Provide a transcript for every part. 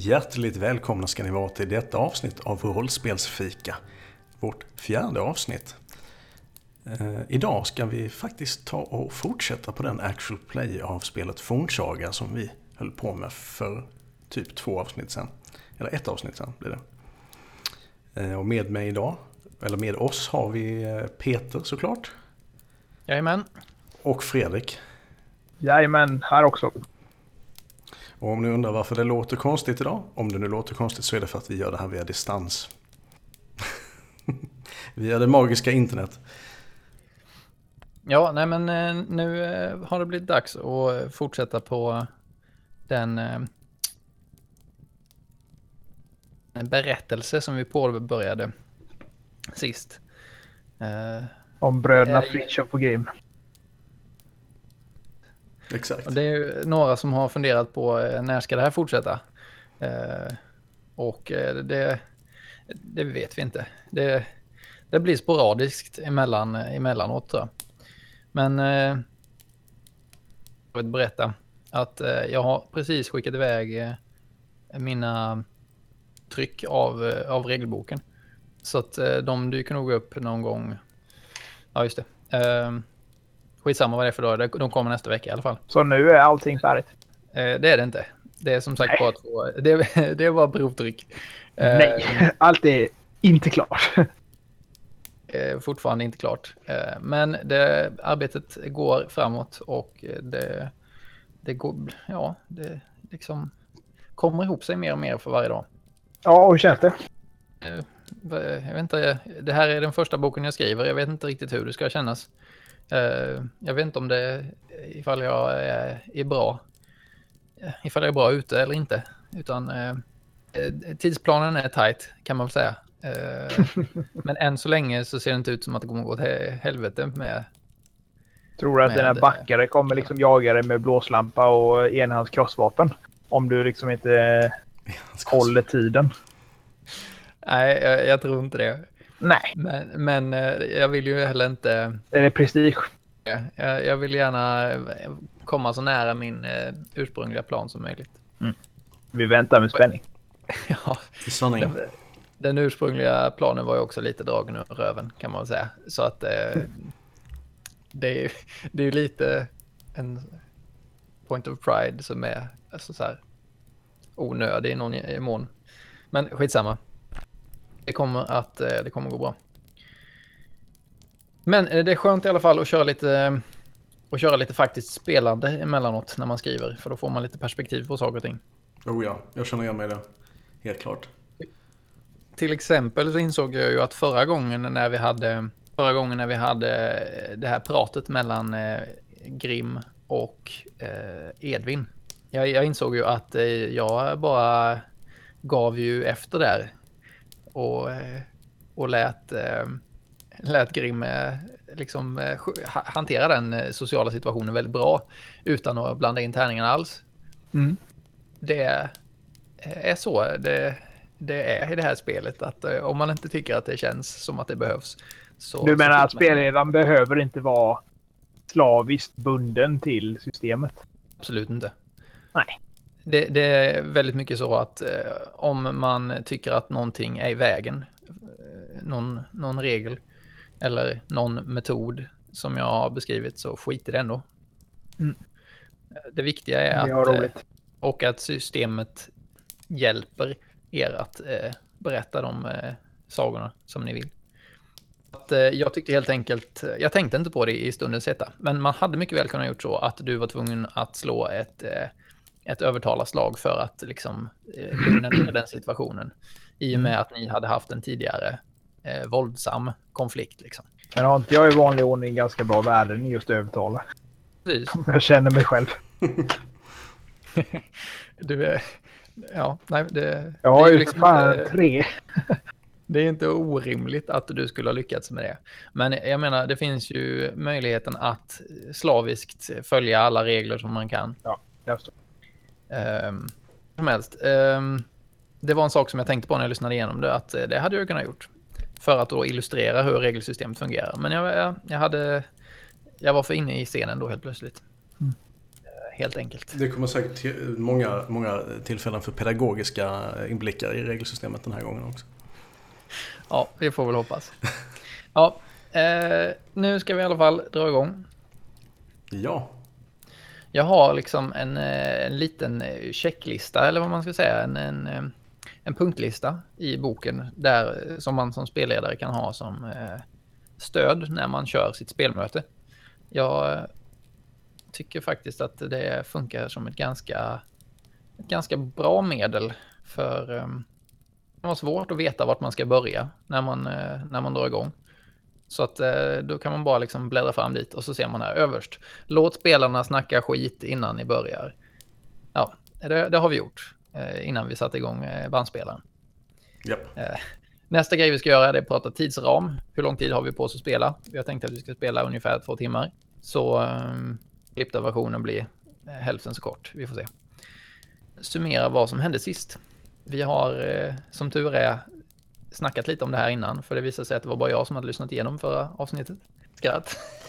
Hjärtligt välkomna ska ni vara till detta avsnitt av Rollspelsfika. Vårt fjärde avsnitt. Eh, idag ska vi faktiskt ta och fortsätta på den actual play av spelet Fornsaga som vi höll på med för typ två avsnitt sedan. Eller ett avsnitt sedan blir det. Eh, och med mig idag, eller med oss har vi eh, Peter såklart. Jajamän. Och Fredrik. Jajamän, här också. Och om ni undrar varför det låter konstigt idag, om det nu låter konstigt så är det för att vi gör det här via distans. via det magiska internet. Ja, nej men eh, nu eh, har det blivit dags att fortsätta på den eh, en berättelse som vi påbörjade sist. Om bröderna Fritiof och Grim. Exakt. Och det är ju några som har funderat på eh, när ska det här fortsätta? Eh, och eh, det, det vet vi inte. Det, det blir sporadiskt emellan, eh, emellanåt tror jag. Men eh, jag vill berätta att eh, jag har precis skickat iväg eh, mina tryck av, av regelboken. Så att de dyker nog upp någon gång. Ja, just det. Ehm, Skitsamma vad det är för dag. De kommer nästa vecka i alla fall. Så nu är allting färdigt? Eh, det är det inte. Det är som sagt Nej. bara två. Det, det är bara provtryck. Eh, Nej, allt är inte klart. Eh, fortfarande inte klart. Men det, arbetet går framåt och det, det går, ja, det liksom kommer ihop sig mer och mer för varje dag. Ja, hur känns det? Jag vet inte, det här är den första boken jag skriver. Jag vet inte riktigt hur det ska kännas. Uh, jag vet inte om det ifall jag är, är bra. Ifall jag är bra ute eller inte. Utan uh, tidsplanen är tight kan man väl säga. Men än så länge så ser det inte ut som att det kommer gå åt helvete med. Tror du att dina backare kommer liksom jaga dig med blåslampa och enhands krossvapen? Om du liksom inte håller tiden. Nej, jag, jag tror inte det. Nej. Men, men eh, jag vill ju heller inte... Är det prestige? Jag, jag vill gärna komma så nära min uh, ursprungliga plan som möjligt. Mm. Vi väntar med spänning. ja, den, den ursprungliga planen var ju också lite dragen ur röven kan man väl säga. Så att uh, det är ju det är lite en point of pride som är alltså så här onödig i någon mån. Men skitsamma det kommer att eh, det kommer gå bra. Men eh, det är skönt i alla fall att köra lite och köra lite faktiskt spelande emellanåt när man skriver. För då får man lite perspektiv på saker och ting. Oh ja, jag känner igen mig i det. Helt klart. Till exempel så insåg jag ju att förra gången när vi hade förra gången när vi hade eh, det här pratet mellan eh, Grim och eh, Edvin. Jag, jag, insåg ju att eh, jag bara gav ju efter där och, eh, och lät, eh, lät Grim eh, liksom hantera den sociala situationen väldigt bra utan att blanda in tärningarna alls. Mm. Det är så det, det är i det här spelet att om man inte tycker att det känns som att det behövs. Så, du menar att spelledaren behöver inte vara slaviskt bunden till systemet? Absolut inte. Nej det, det, är väldigt mycket så att eh, om man tycker att någonting är i vägen, eh, någon, någon regel eller någon metod som jag har beskrivit så skit i det ändå. Mm. Det viktiga är att, eh, och att systemet hjälper er att eh, berätta de eh, sagorna som ni vill. Att, eh, jag tyckte helt enkelt, jag tänkte inte på det i stundens hetta, men man hade mycket väl kunnat gjort så att du var tvungen att slå ett ett övertalarslag för att liksom eh, lugna ner den situationen. I och med mm. att ni hade haft en tidigare eh, våldsam konflikt. Liksom. Men har inte jag i vanlig ordning ganska bra värden i just övertala? Precis. Jag känner mig själv. du är... Ja, nej, det... Jag har ju liksom fan inte, tre. det är inte orimligt att du skulle ha lyckats med det. Men jag menar, det finns ju möjligheten att slaviskt följa alla regler som man kan. Ja, jag förstår. Um, som helst. Um, det var en sak som jag tänkte på när jag lyssnade igenom det, att eh, det hade jag kunnat gjort. För att då illustrera hur regelsystemet fungerar. Men jag, jag, jag hade... Jag var för inne i scenen då helt plötsligt. Mm. helt enkelt. Det kommer säkert till många, många tillfällen för pedagogiska inblickar i regelsystemet den här gången också. Ja, vi får väl hoppas. Ja, eh, nu ska vi i alla fall dra igång. Ja. Jag har liksom en, eh, en liten eh, checklista, eller vad man ska säga, en, en, eh, en punktlista i boken där som man som spelledare kan ha som stöd när man kör sitt spelmöte. Jag tycker faktiskt att det funkar som ett ganska, ett ganska bra medel för det var svårt att veta vart man ska börja när man, när man drar igång. Så att uh, då kan man bara liksom bläddra fram dit och så ser man här överst. Låt spelarna snacka skit innan ni börjar. Ja, det, det har vi gjort uh, innan vi satte igång bandspelaren. Yep. Nästa grej vi ska göra är att prata tidsram. Hur lång tid har vi på oss att spela? Vi har tänkt att vi ska spela ungefär två timmar. Så um, klippta versionen blir eh, hälften så kort. Vi får se. Summera vad som hände sist. Vi har eh, som tur är snackat lite om det här innan, för det visade sig att det var bara jag som hade lyssnat igenom förra avsnittet. Skratt.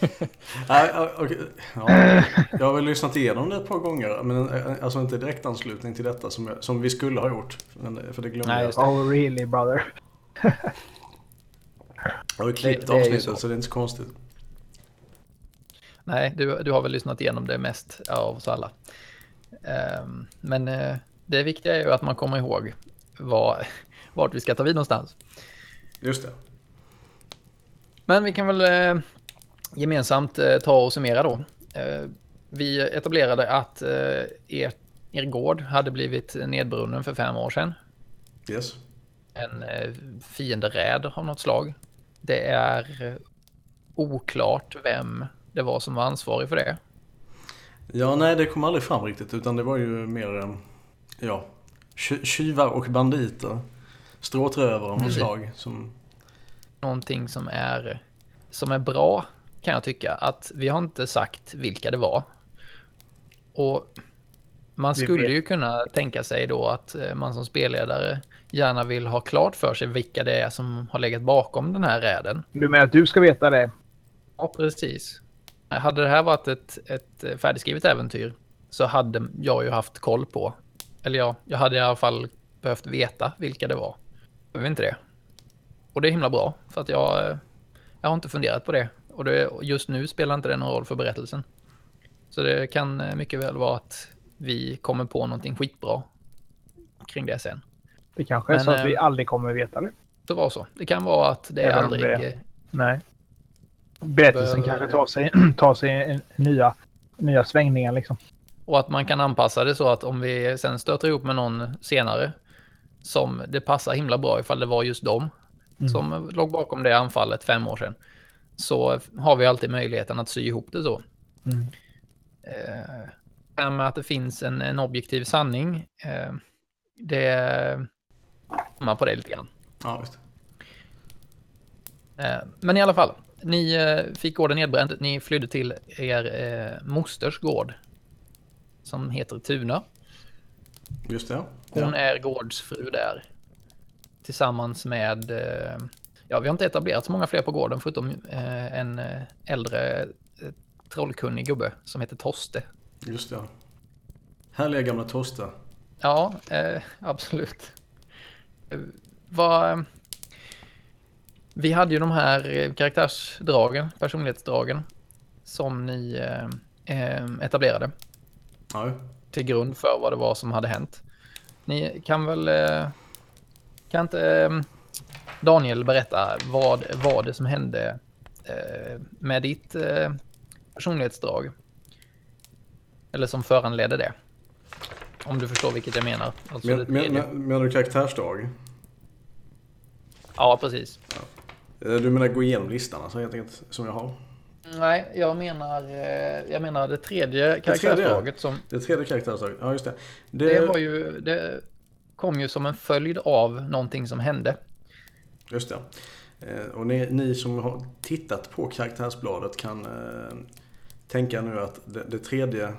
Nej, okay. ja, jag har väl lyssnat igenom det ett par gånger, men eh, alltså inte direkt anslutning till detta som, jag, som vi skulle ha gjort. Men, för det glömde Nej, jag. Oh really brother. jag har ju klippt avsnittet så. så det är inte så konstigt. Nej, du, du har väl lyssnat igenom det mest av oss alla. Um, men uh, det viktiga är ju att man kommer ihåg vad, vart vi ska ta vid någonstans. Just det. Men vi kan väl uh, gemensamt uh, ta och summera då. vi etablerade att er, er gård hade blivit nedbrunnen för fem år sedan. Yes. En fienderäd av något slag. Det är oklart vem det var som var ansvarig för det. Ja, nej det kom aldrig fram riktigt utan det var ju mer, eh, ja, tjuvar och banditer. Stråtrövare av något slag. Som... Någonting som är, som är bra kan jag tycka. Att vi har inte sagt vilka det var. Och man skulle ju kunna tänka sig då att eh, man som spelledare gärna vill ha klart för sig vilka det är som har legat bakom den här räden. Du menar att du ska veta det? Ja, precis. Hade det här varit ett, ett färdigskrivet äventyr så hade jag ju haft koll på, eller ja, jag hade i alla fall behövt veta vilka det var. Jag vet inte det. Och det är himla bra, för att jag, jag har inte funderat på det. Och det, just nu spelar inte det någon roll för berättelsen. Så det kan mycket väl vara att vi kommer på någonting skitbra kring det sen. Det kanske är Men, så att vi eh, aldrig kommer veta det. Det var så. Det kan vara att det Även aldrig... Det, nej berättelsen kanske tar sig, tar sig nya, nya svängningar liksom. Och att man kan anpassa det så att om vi sen stöter ihop med någon senare som det passar himla bra ifall det var just dem mm. som låg bakom det anfallet fem år sedan. Så har vi alltid möjligheten att sy ihop det så. Mm. Eh, med att det finns en, en objektiv sanning, eh, det man på det lite grann. Ja, visst. Eh, men i alla fall, ni eh, fick gården nedbränd. Ni flydde till er eh, mosters gård. Som heter Tuna. Just det. Hon är gårdsfru där. Tillsammans med... Eh, ja, vi har inte etablerat så många fler på gården förutom eh, en eh, äldre eh, trollkunnig gubbe som heter Toste. Just det. Härliga gamla Toste. Ja, absolut. Vad vi hade ju de här eh, karaktärsdragen, personlighetsdragen, som ni eh, eh, etablerade. Ja. Till grund för vad det var som hade hänt. Ni kan väl... Eh, kan inte eh, Daniel berätta vad var det som hände eh, med ditt personlighetsdrag? Eller som föranledde det? Om du förstår vilket jag menar. Alltså men, men, men, menar du karaktärsdrag? Ja, precis. Ja. Eh, du menar gå igenom listan alltså helt enkelt, som jag har? Nej, jag menar, eh, jag menar det tredje karaktärsdraget som... Det tredje karaktärsdraget, ja just det. det. Det, var ju, det kom ju som en följd av någonting som hände. Just det. Eh, och ni, ni som har tittat på karaktärsbladet kan eh, tänka nu att det, det, tredje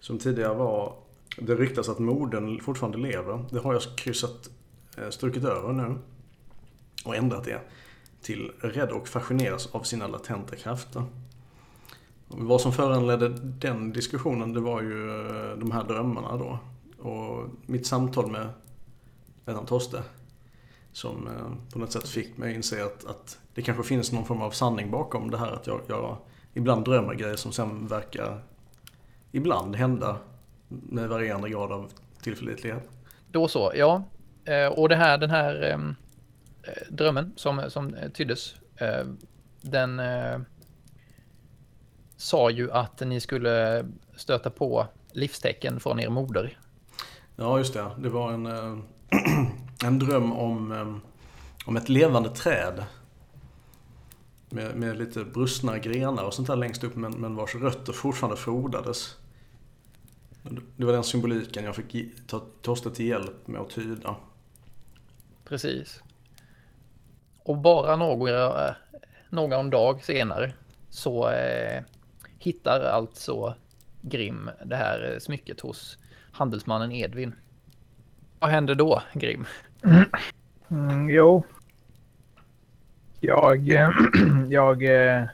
som tidigare var Det ryktas att modern fortfarande lever. Det har jag kryssat, eh, strukit över nu. Och ändrat det till rädd och fascineras av sina latenta krafter. Vad som föranledde den diskussionen det var ju eh, de här drömmarna då. Och mitt samtal med Lennart Toste. Som eh, på något sätt fick mig att inse att, att det kanske finns någon form av sanning bakom det här att jag, jag ibland drömmer grejer som sen verkar ibland hända med varierande grad av tillförlitlighet. Då så, ja. Eh, och det här, den här ehm, drömmen som, som tyddes, eh, den sa ju att ni skulle stöta på livstecken från er moder. Ja, just det. Det var en, en dröm om, om ett levande träd. Med, med lite brustna grenar och sånt där längst upp, men, men vars rötter fortfarande frodades. Det var den symboliken jag fick ta Torste till hjälp med att tyda. Precis. Och bara några, någon dag senare så eh, hittar alltså Grim det här smycket hos handelsmannen Edvin. Vad händer då, Grim? Mm. Jo. Jag, jag eh,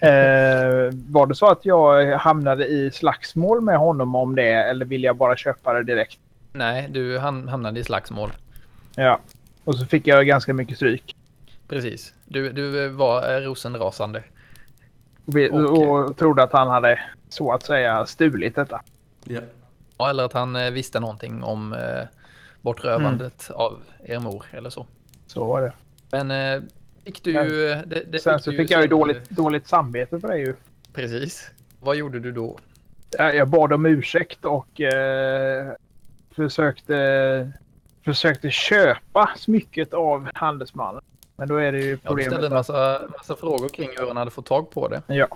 Eh, var det så att jag hamnade i slagsmål med honom om det eller vill jag bara köpa det direkt? Nej, du hamnade i slagsmål. Ja, och så fick jag ganska mycket stryk. Precis. Du, du var rosenrasande. Och, vi, och, och trodde att han hade så att säga stulit detta. Ja. ja eller att han eh, visste någonting om eh, bortrövandet mm. av er mor eller så. Så var det. Men eh, fick du ju... Det, det Sen fick så fick jag ju dåligt, dåligt samvete för det ju. Precis. Vad gjorde du då? Jag bad om ursäkt och eh, försökte, försökte köpa smycket av handelsmannen. Men då är det ju problemet. Jag ställde en massa, massa frågor kring hur han hade fått tag på det. Ja.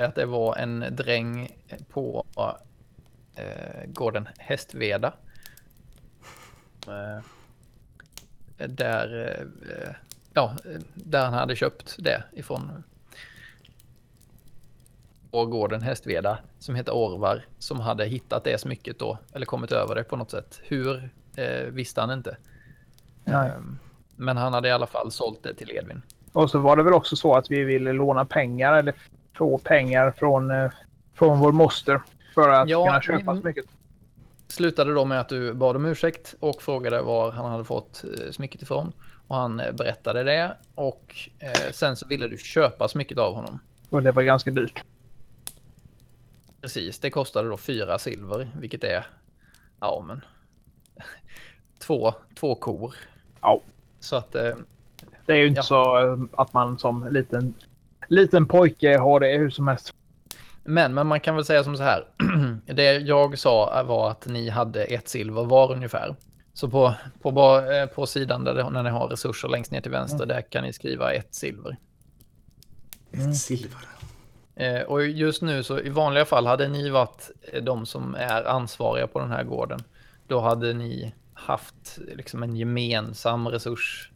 Att det var en dräng på eh, gården Hästveda. Eh, där eh, ja, där han hade köpt det ifrån. Och gården Hästveda som heter Orvar som hade hittat det smycket då eller kommit över det på något sätt. Hur eh, visste han inte. Ja. Um, men han hade i alla fall sålt det till Edvin. Och så var det väl också så att vi ville låna pengar eller få pengar från, eh, från vår moster för att ja, kunna köpa mm. smycket. Slutade då med att du bad om ursäkt och frågade var han hade fått eh, smycket ifrån. Och han eh, berättade det och eh, sen så ville du köpa smycket av honom. Och det var ganska dyrt. Precis, det kostade då fyra silver, vilket är, ja men, två, två kor. Ja. Så att... Eh, det är ju inte ja. så eh, att man som liten, liten pojke har det hur som helst. Men, men man kan väl säga som så här. det jag sa var att ni hade ett silver var ungefär. Så på, på, eh, på sidan där det, när ni har resurser längst ner till vänster, mm. där kan ni skriva ett silver. Mm. Ett silver. Eh, och just nu så i vanliga fall hade ni varit de som är ansvariga på den här gården. Då hade ni haft liksom en gemensam resurs,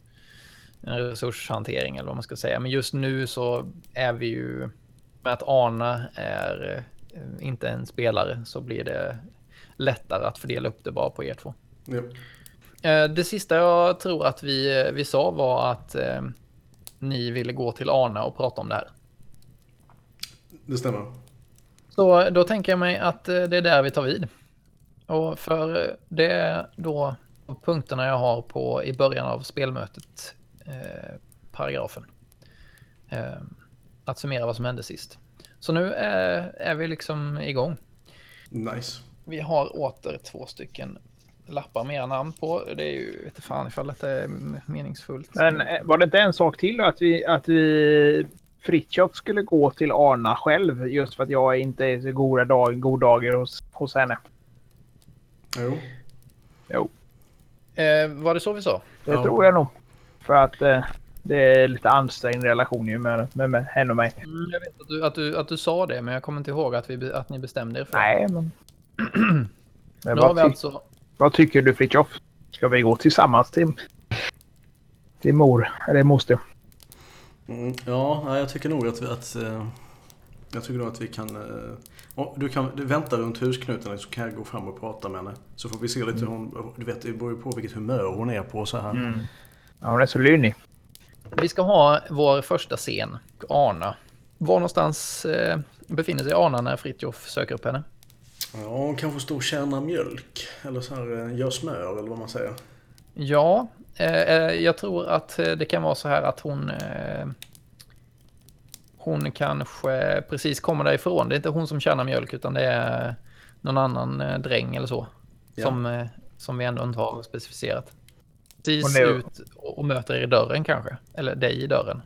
en resurshantering eller vad man ska säga. Men just nu så är vi ju med att Arna är inte en spelare så blir det lättare att fördela upp det bara på er två. Ja. Eh, det sista jag tror att vi, vi sa var att eh, ni ville gå till Arna och prata om det här. Det stämmer. Så då tänker jag mig att eh, det är där vi tar vid. Och för det är då punkterna jag har på i början av spelmötet, eh, paragrafen. Eh, att summera vad som hände sist. Så nu är, är vi liksom igång. Nice. Vi har åter två stycken lappar med namn på. Det är ju inte fan ifall det är meningsfullt. Men eh, var det inte en sak till att vi, att vi Fritiof skulle gå till Arna själv just för att jag inte är så goda, dag, god dagar hos, hos henne? Jo. Jo. Eh, var det så vi sa? Det ja. tror jag nog. För att eh, det är lite ansträngd relation ju med, med, med henne och mig. Mm, jag vet att du, att, du, att du sa det, men jag kommer inte ihåg att, vi, att ni bestämde er för Nej, men... men har vi alltså vad tycker du Fritiof? Ska vi gå tillsammans till, till mor eller moster? Mm, ja, jag tycker nog att vi, att, eh, jag tycker nog att vi kan... Eh, du kan du vänta runt husknuten så kan jag gå fram och prata med henne. Så får vi se lite hur hon... Du vet, det beror ju på vilket humör hon är på så här. Mm. Ja, hon är så lynnig. Vi ska ha vår första scen. Arna. Var någonstans eh, befinner sig Arna när Fritjof söker upp henne? Ja, hon kanske står och kärnar mjölk. Eller så här, eh, gör smör eller vad man säger. Ja, eh, eh, jag tror att eh, det kan vara så här att hon... Eh, hon kanske precis kommer därifrån. Det är inte hon som tjänar mjölk utan det är någon annan eh, dräng eller så. Ja. Som, eh, som vi ändå inte har specificerat. Precis är- ut och och möter er i dörren kanske. Eller dig i dörren.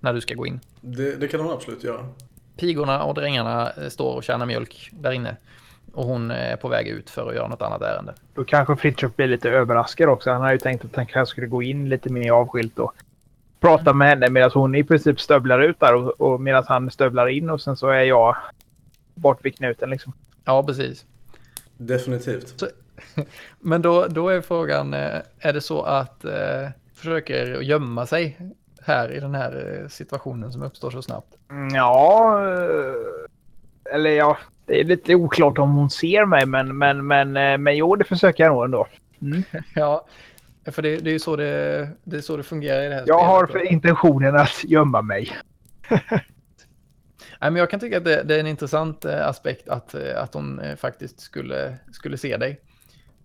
När du ska gå in. Det, det kan hon absolut göra. Pigorna och drängarna eh, står och tjänar mjölk där inne. Och hon är på väg ut för att göra något annat ärende. Då kanske Fritiof blir lite överraskad också. Han har ju tänkt att han kanske skulle gå in lite mer avskilt och prata med henne medan hon i princip stövlar ut där och, och medan han stövlar in och sen så är jag bort vid knuten liksom. Ja, precis. Definitivt. Men då, då är frågan, eh, är det så att eh, försöker gömma sig här i den här eh, situationen som uppstår så snabbt? Mm, Ja, eh, eller ja, det är lite oklart om hon ser mig men, men, men, men jo, det försöker jag nog ändå. Mm. Ja, för det, det är ju så det, det, är så det fungerar i det här Jag har spelet. för intentionen att gömma mig. Nej, men jag kan tycka att det, det är en intressant eh, aspekt att, eh, att hon eh, faktiskt skulle, skulle se dig.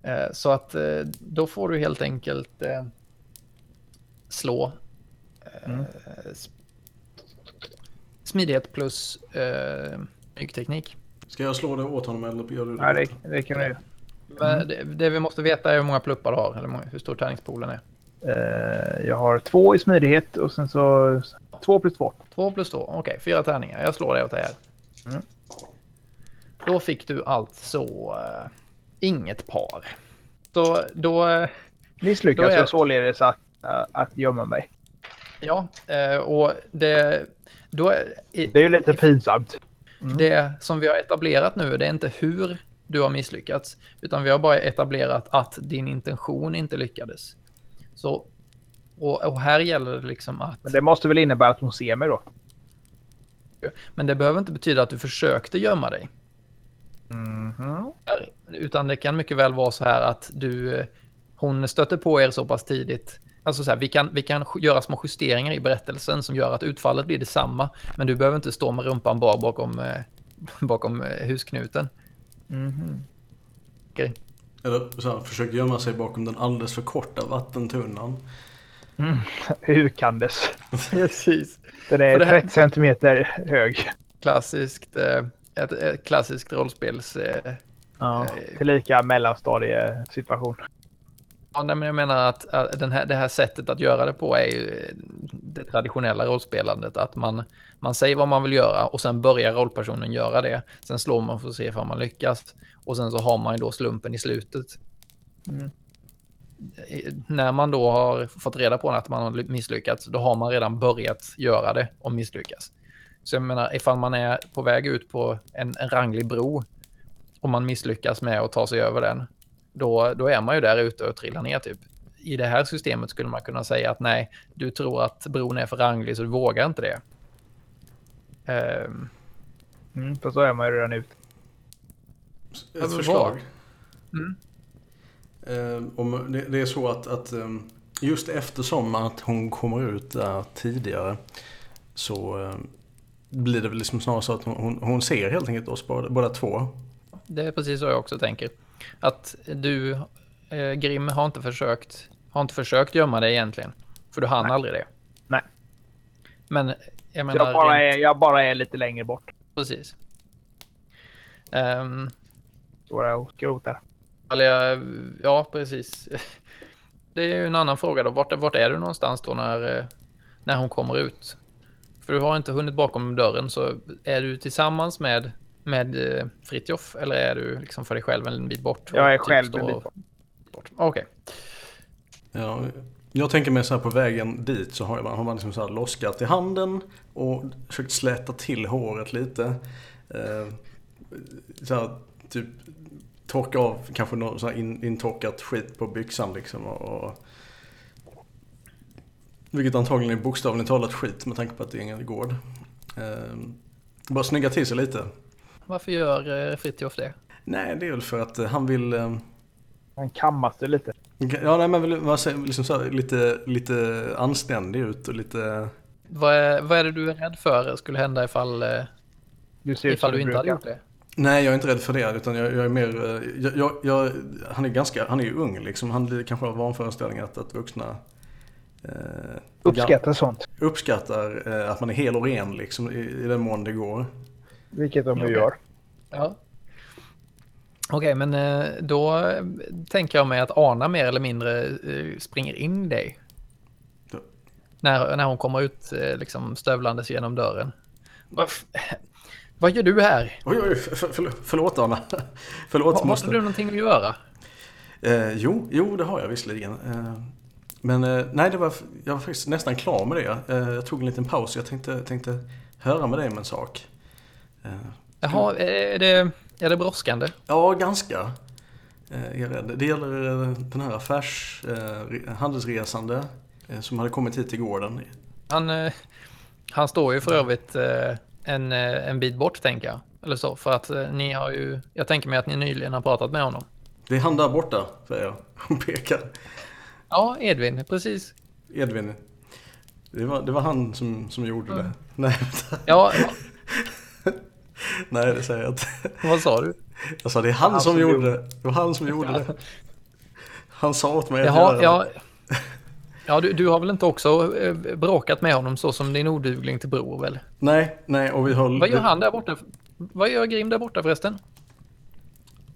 Eh, Så att eh, då får du helt enkelt eh, slå eh, Mm. smidighet plus eh, myggteknik. Ska jag slå det åt honom eller gör du det? Ja, det, det kan du. Men det, det vi måste veta är hur många pluppar du har, eller hur stor tärningspoolen är. Eh, jag har två i smidighet och sen så två plus två. Två plus två, okej, fyra tärningar. Jag slår det åt dig här. Mm. Då fick du alltså eh, inget par. Så då, eh, Misslyckas Då är- jag således att, äh, att gömma mig. ja, eh, och det, då är, Det är ju lite pinsamt. det som vi har etablerat nu, det är inte hur du har misslyckats, utan vi har bara etablerat att din intention inte lyckades. Så, och, och här gäller det liksom att Men det måste väl innebära att hon ser mig då? Men det behöver inte betyda att du försökte gömma dig. Mhm. Utan det kan mycket väl vara så här att du, hon stöter på er så pass tidigt. Alltså så här, vi kan, vi kan göra små justeringar i berättelsen som gör att utfallet blir detsamma. Men du behöver inte stå med rumpan bar bakom, eh, bakom eh, husknuten. Mhm. Okej. Eller så här, försöker gömma sig bakom den alldeles för korta vattentunnan. Hukandes. Precis. Den är det här- 30 centimeter hög. Klassiskt, eh, ett, ett klassiskt rollspels... Eh, Ja. Eh, Tillika mellanstadiesituation. Ja, nej, men jag menar att, att den här, det här sättet att göra det på är ju eh, det traditionella rollspelandet. Att man, man säger vad man vill göra och sen börjar rollpersonen göra det. Sen slår man för att se om man lyckas. Och sen så har man ju då slumpen i slutet. Mm. I- När man då har fått reda på att man har ly- misslyckats, då har man redan börjat göra det och misslyckas. Så jag menar, ifall man är på väg ut på en, en ranglig bro och man misslyckas med att ta sig över den, då, då är man ju där ute och trillar ner typ. I det här systemet skulle man kunna säga att nej, du tror att bron är för ranglig så du vågar inte det. Ehm, Mm, för så är man ju redan ute. Ett men förslag. Mm. Eh, om det, det är så att, att eh, just eftersom att hon kommer ut där tidigare så eh, blir det väl liksom snarare så att hon, hon, hon ser helt enkelt oss båda, båda två. det är precis så jag också tänker. Att du, eh, Grim, har inte försökt, har inte försökt gömma dig egentligen. För du hann Nej. aldrig det. Nej. Men jag menar, jag, bara rent- är, jag bara är lite längre bort. precis. Ehm, Står och skrotar. Eller, ja, precis. Det är ju en annan fråga då. Vart, vart är du någonstans då när, eh, när hon kommer ut? För du har inte hunnit bakom dörren, så är du tillsammans med, med eh, Fritjof eller är du liksom för dig själv en bit bort? Jag är typ själv en bit bort. bort. Okej. Ja, jag tänker mig så här på vägen dit så har man, har man liksom så här loskat i handen och försökt släta till håret lite. Eh, så här, typ torka av kanske något så här in, intorkat skit på byxan liksom. Och, och, vilket antagligen är bokstavligt talat skit med tanke på att det är ingen gård. Eh, bara snygga till sig lite. Varför gör eh, Fritjof det? Nej, det är väl för att eh, han vill eh, Han kammas det lite. Ja, nej, men man säger liksom så här, lite, lite anständig ut och lite... vad, är, vad är det du är rädd för skulle hända ifall, Du ser ifall du inte hade brukar. gjort det? Nej, jag är inte rädd för det. Utan jag, jag är mer... Jag, jag, jag, han är ganska... Han är ju ung liksom. Han kanske har vanföreställning att, att vuxna... Eh, Uppskattar sånt. uppskattar eh, att man är hel och ren liksom i, i den mån det går. Vilket de ju Okej. gör. Ja. Okej, men eh, då tänker jag mig att Ana mer eller mindre eh, springer in i dig. Ja. När, när hon kommer ut eh, liksom stövlandes genom dörren. Vad, gör du här? Oj, oj, för, för, förlåt Anna. förlåt Har, har moster. du någonting att göra? Eh, jo, jo, det har jag visserligen. Eh, men eh, nej, det var, jag var faktiskt nästan klar med det. Eh, jag tog en liten paus. Jag tänkte, tänkte höra med dig om en sak. Eh, Jaha, är det, är det brådskande? ja, ganska. Eh, är jag rädd. Det gäller eh, den här affärs, re- handelsresande som hade kommit hit till gården. Han, han står ju för övrigt en, en bit bort tänker jag. Eller så, för att ni har ju, jag tänker mig att ni nyligen har pratat med honom. Det är han där borta, säger jag. Hon pekar. Ja, Edvin, precis. Edvin. Det var, det var han som, som gjorde det. Nej. Ja, nej, det säger jag inte. vad sa du? Jag sa det är han, Han som, som gjorde det. Det var han som gjorde det. Han sa åt mig att Jaha, göra det. ja. Ja, du, du har väl inte också eh, bråkat med honom så som din odugling till bror väl? Nej, nej, och vi höll... Vad gör han där borta? Vad gör Grim där borta förresten?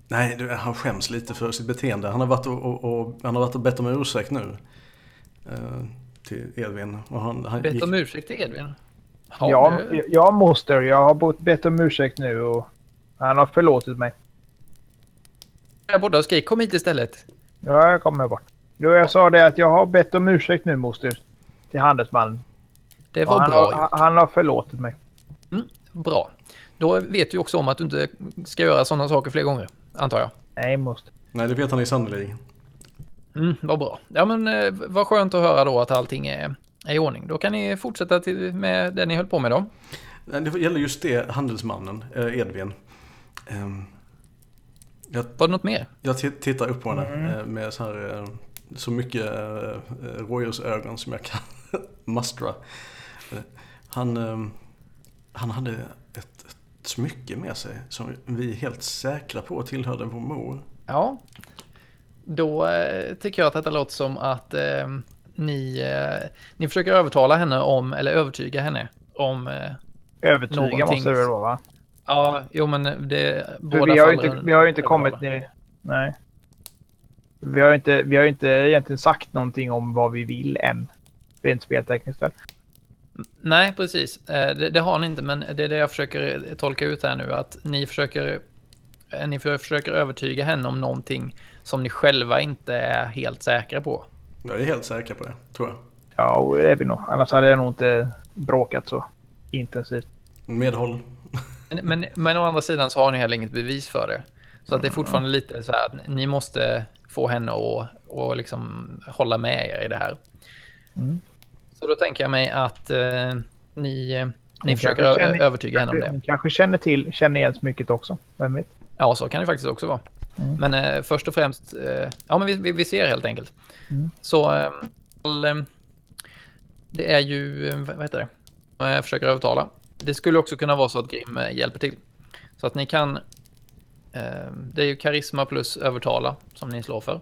Nej, du, han skäms lite för sitt beteende. Han har varit och, och, och, han har varit och bett om ursäkt nu. Eh, till Edvin. Och han, han Bett gick- om ursäkt till Edvin? Ja, det- ja, moster. Jag har bott- bett om ursäkt nu och han har förlåtit mig. Där borta och skrik kom hit istället. Ja, jag kommer bort. Jo, jag sa det att jag har bett om ursäkt nu, moster. Till handelsmannen. Det var han, bra har, gjort. han har förlåtit mig. Bra. Då vet du också om att du inte ska göra sådana saker fler gånger, antar jag. Nej, moster. Nej, det vet han i sannerligen. Mm, vad bra. Ja, men eh, vad skönt att höra då att allting är i ordning. Då kan ni fortsätta till, med det ni höll på med då. Det gäller just det, handelsmannen, eh, Edvin. Ehm, Jag, Var det något mer? jag ti- tittar upp på henne Mm. eh, med så här eh, så mycket rådjursögon som jag kan mustra. Eh, Han, eh, han hade ett, ett smycke med sig som vi är helt säkra på tillhörde vår mor. Ja. Då tycker jag att detta låter som att eh, ni, eh, ni försöker övertala henne om, eller övertyga henne om... Eh, Övertyga Någonting. måste det väl vara, va? ja, jo men det... Båda vi har inte, vi har ju inte kommit ner... Nej. Vi har ju inte, vi har inte egentligen sagt någonting om vad vi vill än. Rent speltekniskt väl? Nej, precis. Eh, Det, det har ni inte, men det är det jag försöker eh, tolka ut här nu. Att ni försöker, eh, ni för- försöker övertyga henne om någonting som ni själva inte är helt säkra på. Jag är helt säker på det, tror jag. Ja, och det är vi nog. Annars hade jag nog inte bråkat så intensivt. Medhåll. Men, men, men å andra sidan så har ni heller inget bevis för det. Så att det är fortfarande lite så här att ni måste få henne att och liksom hålla med er i det här. Mm. Så då tänker jag mig att eh, ni, ni Hon försöker känner- övertyga henne om det. Hon kanske känner till, känner igen smycket också. Vem vet? Ja, så kan det faktiskt också vara. Mm. Men eh, först och främst, eh, ja men vi, vi, vi ser helt enkelt. Mm. Så eh, eh, det är ju, eh, vad heter det, jag försöker övertala. Det skulle också kunna vara så att Grim eh, hjälper till. Så att ni kan, eh, det är ju karisma plus övertala som ni slår för.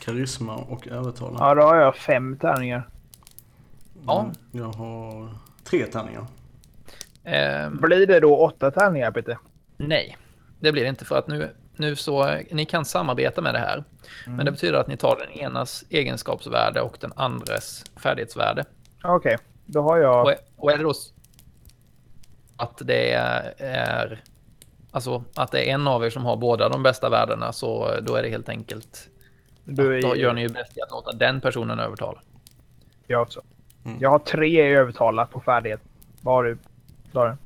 Karisma och övertala. Ja, då har jag fem tärningar. Ja. Mm, Jag har tre tärningar. Eh, Blir det då åtta tärningar, Peter? nej, det blir det inte för att nu, nu så, ni kan samarbeta med det här. Men det betyder att ni tar den enas egenskapsvärde och den andres färdighetsvärde. Okej, då har jag... Och, och är det då att det är alltså att det är en av er som har båda de bästa värdena så då är det helt enkelt Du då är, gör ni ju bäst i att låta den personen övertala. jag också. Mm. Jag har tre i övertala på färdighet. Vad har du? Sören?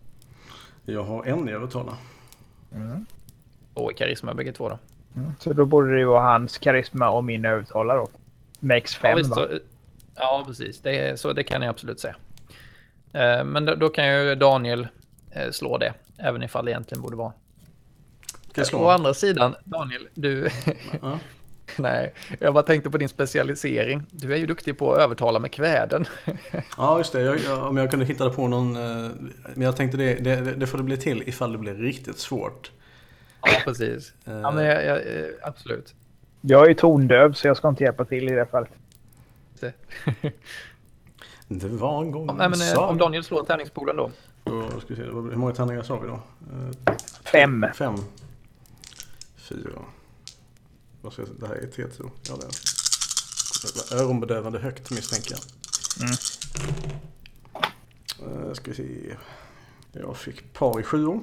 Jag har en i övertala. Mm. Och karisma bägge två då. Mm. Så då borde det ju vara hans karisma och min övertala då. Max Ja, 5 visst, va? så, ja precis. Det så det kan jag absolut säga. Eh, Men då, då kan ju Daniel eh, slå det, även ifall det egentligen borde vara. Ska jag Å slå? andra sidan, Daniel, du, Ja. Nej, jag bara tänkte på din specialisering. Du är ju duktig på att övertala med kväden. Ja, just det. Jag, jag, om jag kunde hitta på någon... eh, Men jag tänkte det, det, det får det bli till ifall det blir riktigt svårt. Ja, precis. Ja, men jag, jag, eh, absolut. Jag är tondöv så jag ska inte hjälpa till i det fallet. Det. Det var en gång Ja, Nej, men, eh, om Daniel slår tärningspoolen då. Då ska vi se, hur många tärningar sa vi då? Eh, Fem. Fem. Fyra. Vad ska jag säga? Det här är T2. Ja, det är det. Öronbedövande högt misstänker jag. Mm. Ska vi se. Jag fick par i sjuor.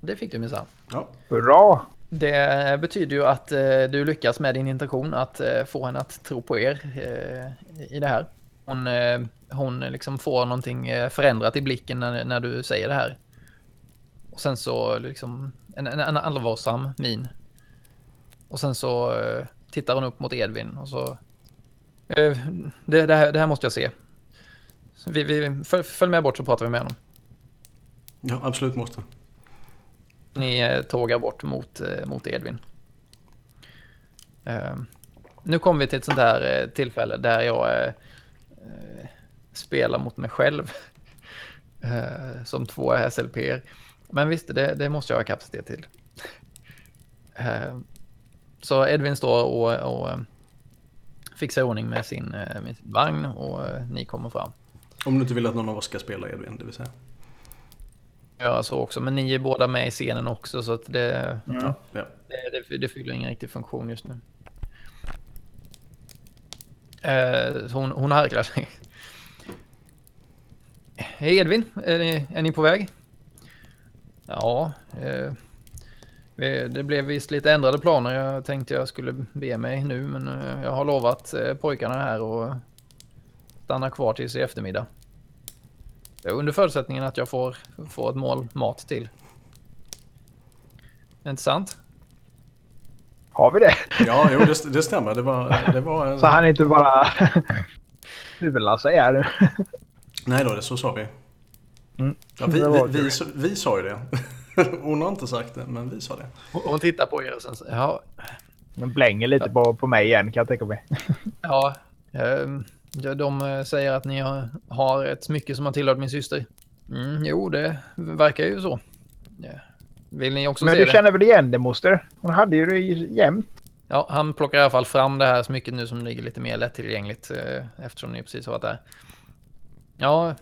Det fick du minsann. Ja. Hurra! Det betyder ju att eh, du lyckas med din intention att eh, få henne att tro på er eh, i det här. Hon, eh, hon liksom får någonting förändrat i blicken när, när du säger det här. Och sen så liksom en, en, en allvarsam min. Och sen så eh, tittar hon upp mot Edvin och så... Eh, det, det, här, det här måste jag se. Vi, vi, följ, följ med bort så pratar vi med honom. ja, absolut måste. Ni eh, tågar bort mot, eh, mot Edvin. Eh, nu kommer vi till ett sånt här tillfälle där jag spelar mot mig själv. Som två SLP. Men visst, det, det måste jag ha kapacitet till. Så Edvin står och, och fixar i ordning med sin, med sin vagn och ni kommer fram. Om du inte vill att någon av oss ska spela Edvin, det vill säga. Jag så också, men ni är båda med i scenen också så att det, Mm. Ja. Det, det, det fyller ingen riktig funktion just nu. Eh, hon, hon harklar sig. Hej Edvin, är ni, är ni på väg? Ja, eh, det blev visst lite ändrade planer. Jag tänkte jag skulle be mig nu, men eh, jag har lovat eh, pojkarna här och stanna kvar tills i eftermiddag. Under förutsättningen att jag får, får ett mål mat till. Inte sant? Har vi det? ja jo, det, det stämmer. Det var... Det var Så han inte bara huvudlar sig här. Nej då, det så sa vi. Mm. Ja, vi, vi, vi, vi sa ju det. Hon har inte sagt det, men vi sa det. Hon hon tittar på er och sen så, ja, Den blänger lite på, på mig igen kan jag tänka mig. ja, ja, de eh, säger att ni har, ett smycke som har tillhört min syster. Mm, jo, det verkar ju så. Ja. Vill ni också Men se du det? känner väl igen det moster? Hon hade ju det jämt. Ja, han plockar i alla fall fram det här smycket nu som ligger lite mer lättillgängligt eh, eftersom ni precis har varit där. Ja,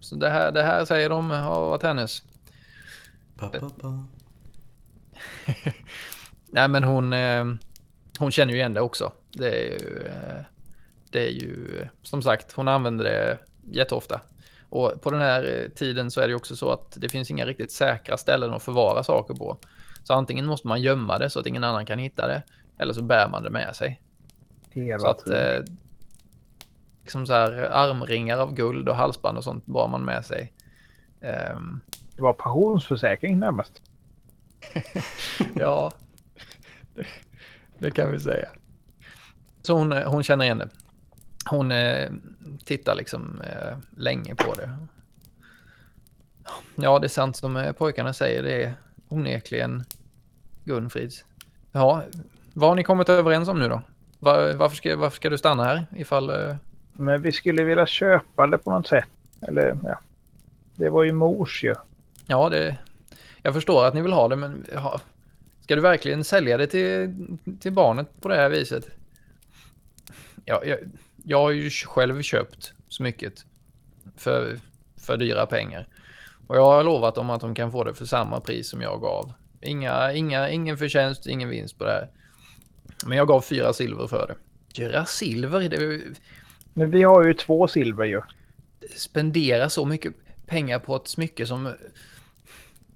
så det här, det här säger de har varit hennes. Pa, pa, pa. Nej, men hon, eh, hon känner ju igen det också. Det är ju, eh, det är ju som sagt, hon använder det jätteofta. Och på den här eh, tiden så är det ju också så att det finns inga riktigt säkra ställen att förvara saker på. Så antingen måste man gömma det så att ingen annan kan hitta det, eller så bär man det med sig. Hela Så att eh, liksom så här armringar av guld och halsband och sånt bar man med sig. Ehm, Det var pensionsförsäkring närmast. Ja, det, det kan vi säga. Så hon, eh, hon känner igen det. Hon eh, tittar liksom eh, länge på det. Ja, det är sant som eh, pojkarna säger. Det är onekligen Gunfrids. Ja, vad har ni kommit överens om nu då? Var, varför, ska, varför ska du stanna här ifall... Eh, Men vi skulle vilja köpa det på något sätt. Eller ja. Det var ju mors ju. ja, det, jag förstår att ni vill ha det, men ja, ska du verkligen sälja det till, till barnet på det här viset? Ja, jag, jag har ju själv köpt smycket för, för dyra pengar. Och jag har lovat dem att de kan få det för samma pris som jag gav. Inga, inga, ingen förtjänst, ingen vinst på det här. Men jag gav fyra silver för det. Fyra silver? Det, Men vi har ju två silver ju. spendera så mycket pengar på ett smycke som...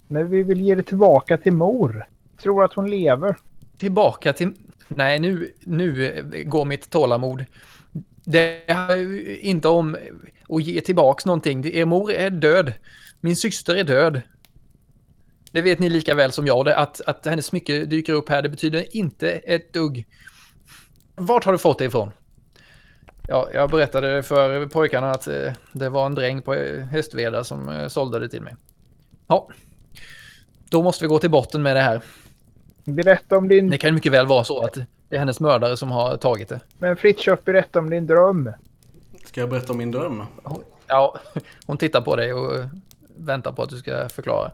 Men vi vill ge det tillbaka till mor. Tror att hon lever. Tillbaka till... Nej, nu, nu går mitt tålamod. Det är ju inte om att ge tillbaks någonting. Er mor är död. Min syster är död. Det vet ni lika väl som jag. Att, att hennes smycke dyker upp här, det betyder inte ett dugg. Vart har du fått det ifrån? Ja, jag berättade för pojkarna att eh, det var en dräng på eh, Hästveda som eh, sålde det till mig. Ja, då måste vi gå till botten med det här. Berätta om din... Det kan mycket väl vara så att det är hennes mördare som har tagit det. Men Fritiof, berätta om din dröm. Ska jag berätta om min dröm? Ja, hon tittar på dig och väntar på att du ska förklara.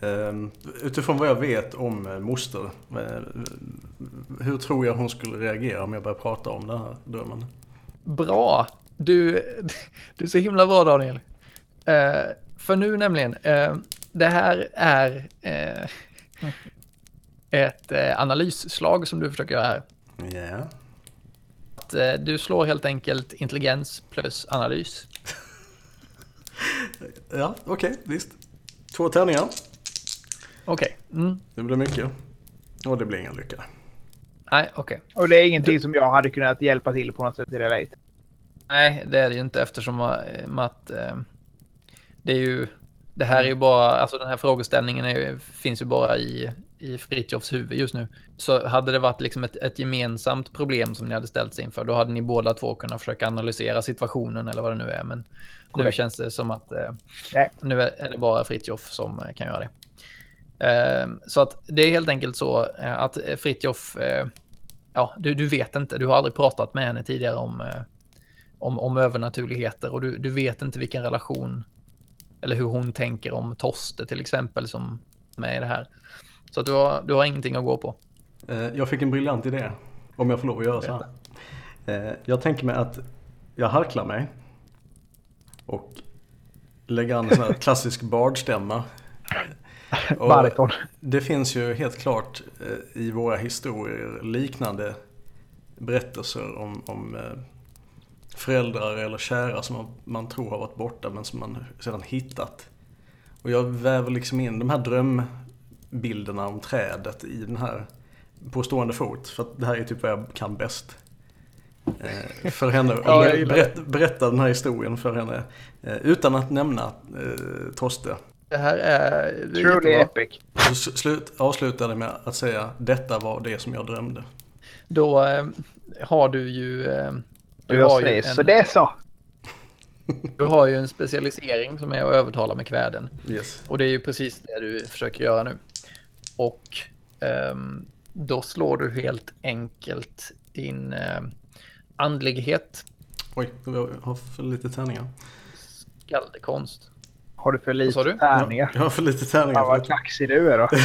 Ehm, Utifrån vad jag vet om eh, moster, eh, hur tror jag hon skulle reagera om jag börjar prata om den här drömmen? Bra! Du, du är så himla bra Daniel. Eh, för nu nämligen, eh, det här är eh, ett eh, analysslag som du försöker göra här. Ja. Att, eh, du slår helt enkelt intelligens plus analys. Ja, okej, visst. Två tärningar. Okej. Mm. Det blir mycket. Och det blir ingen lycka. Nej, okej. Och det är ingenting som jag hade kunnat hjälpa till på något sätt i Relate. Nej, det är det ju inte eftersom eh, att eh, det är ju det här är ju bara, alltså den här frågeställningen är, finns ju bara i, i Fritjofs huvud just nu. Så hade det varit liksom ett, ett gemensamt problem som ni hade ställts inför, då hade ni båda två kunnat försöka analysera situationen eller vad det nu är. Men nu Korrekt. känns det som att eh, nu är det bara Fritjof som eh, kan göra det. Eh, så att det är helt enkelt så eh, att Fritjof, eh, ja, du, du vet inte, du har aldrig pratat med henne tidigare om, eh, om, om övernaturligheter och du, du vet inte vilken relation eller hur hon tänker om Toste till exempel som med i det här. Så att du, har, du har ingenting att gå på. Eh, Jag fick en briljant idé. Om jag får lov att göra så här. Eh, Jag tänker mig att jag harklar mig. Och lägger an en sån här klassisk bardstämma. Bariton. Det finns ju helt klart eh, i våra historier liknande berättelser om, om föräldrar eller kära som man, man tror har varit borta men som man sedan hittat. Och jag väver liksom in de här drömbilderna om trädet i den här på stående fot. För att det här är typ vad jag kan bäst. Eh, för henne. Ja, berätta, berätta den här historien för henne. Eh, utan att nämna eh, Toste. Det här är... det är Truly jättebra. epic. Så slut, avslutade med att säga detta var det som jag drömde. Då eh, har du ju... Eh, Du har ju en- så det är så. Du har ju en specialisering som är att övertala med kväden. Yes. Och det är ju precis det du försöker göra nu. Och ehm, då slår du helt enkelt din eh, andlighet, Oj, jag har för lite tärningar. skaldekonst. Har du för lite du? tärningar? Jag har för lite tärningar. För vad kaxig du är då.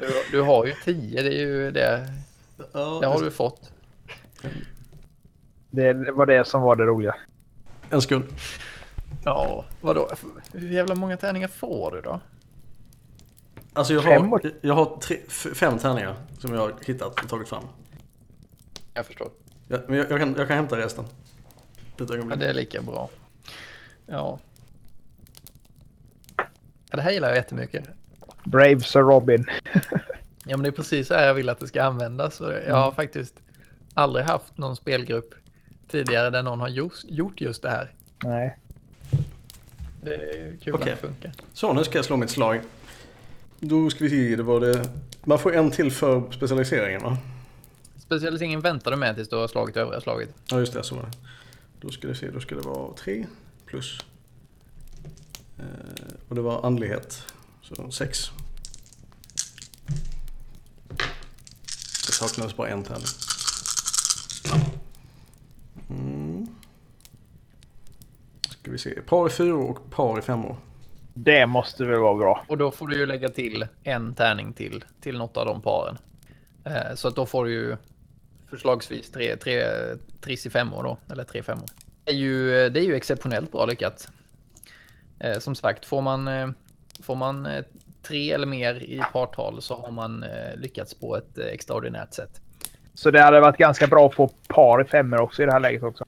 Du, du har ju tio, det är ju det. ja, Det har du fått. Det var det som var det roliga. En sekund. Ja, vadå? Hur jävla många tärningar får du då? Alltså jag Fem har, jag har tre, fem tärningar som jag har hittat och tagit fram. Jag förstår. Jag, men jag, jag, kan, jag kan hämta resten. Ett Ja, det är lika bra. Ja. ja. Det här gillar jag jättemycket. Brave Sir Robin. Ja, men det är precis så här jag vill att det ska användas. Så Jag har faktiskt aldrig haft någon spelgrupp tidigare där någon har just, gjort just det här. Nej. Det är ju kul Okej. att det funkar. Så, nu ska jag slå mitt slag. Då ska vi se, det var det... Man får en till för specialiseringen va? Specialiseringen väntar du med tills du har slagit övriga slaget. Ja just det, så var det. Då ska det se, då ska det vara tre plus. Eh, och det var andlighet. Så sex. Det saknades bara en tärning. Mm. Ska vi se, par i fyror och par i femmor. Det måste väl vara bra. Och då får du ju lägga till en tärning till, till något av de paren. Eh, så att då får du ju förslagsvis tre, tre i femmor då, eller tre femmor. Det är ju, det är ju exceptionellt bra lyckat. Eh, som sagt, får man, eh, får man tre eller mer i partal så har man lyckats på ett extraordinärt sätt. Så det hade varit ganska bra att få par i femmor också i det här läget också.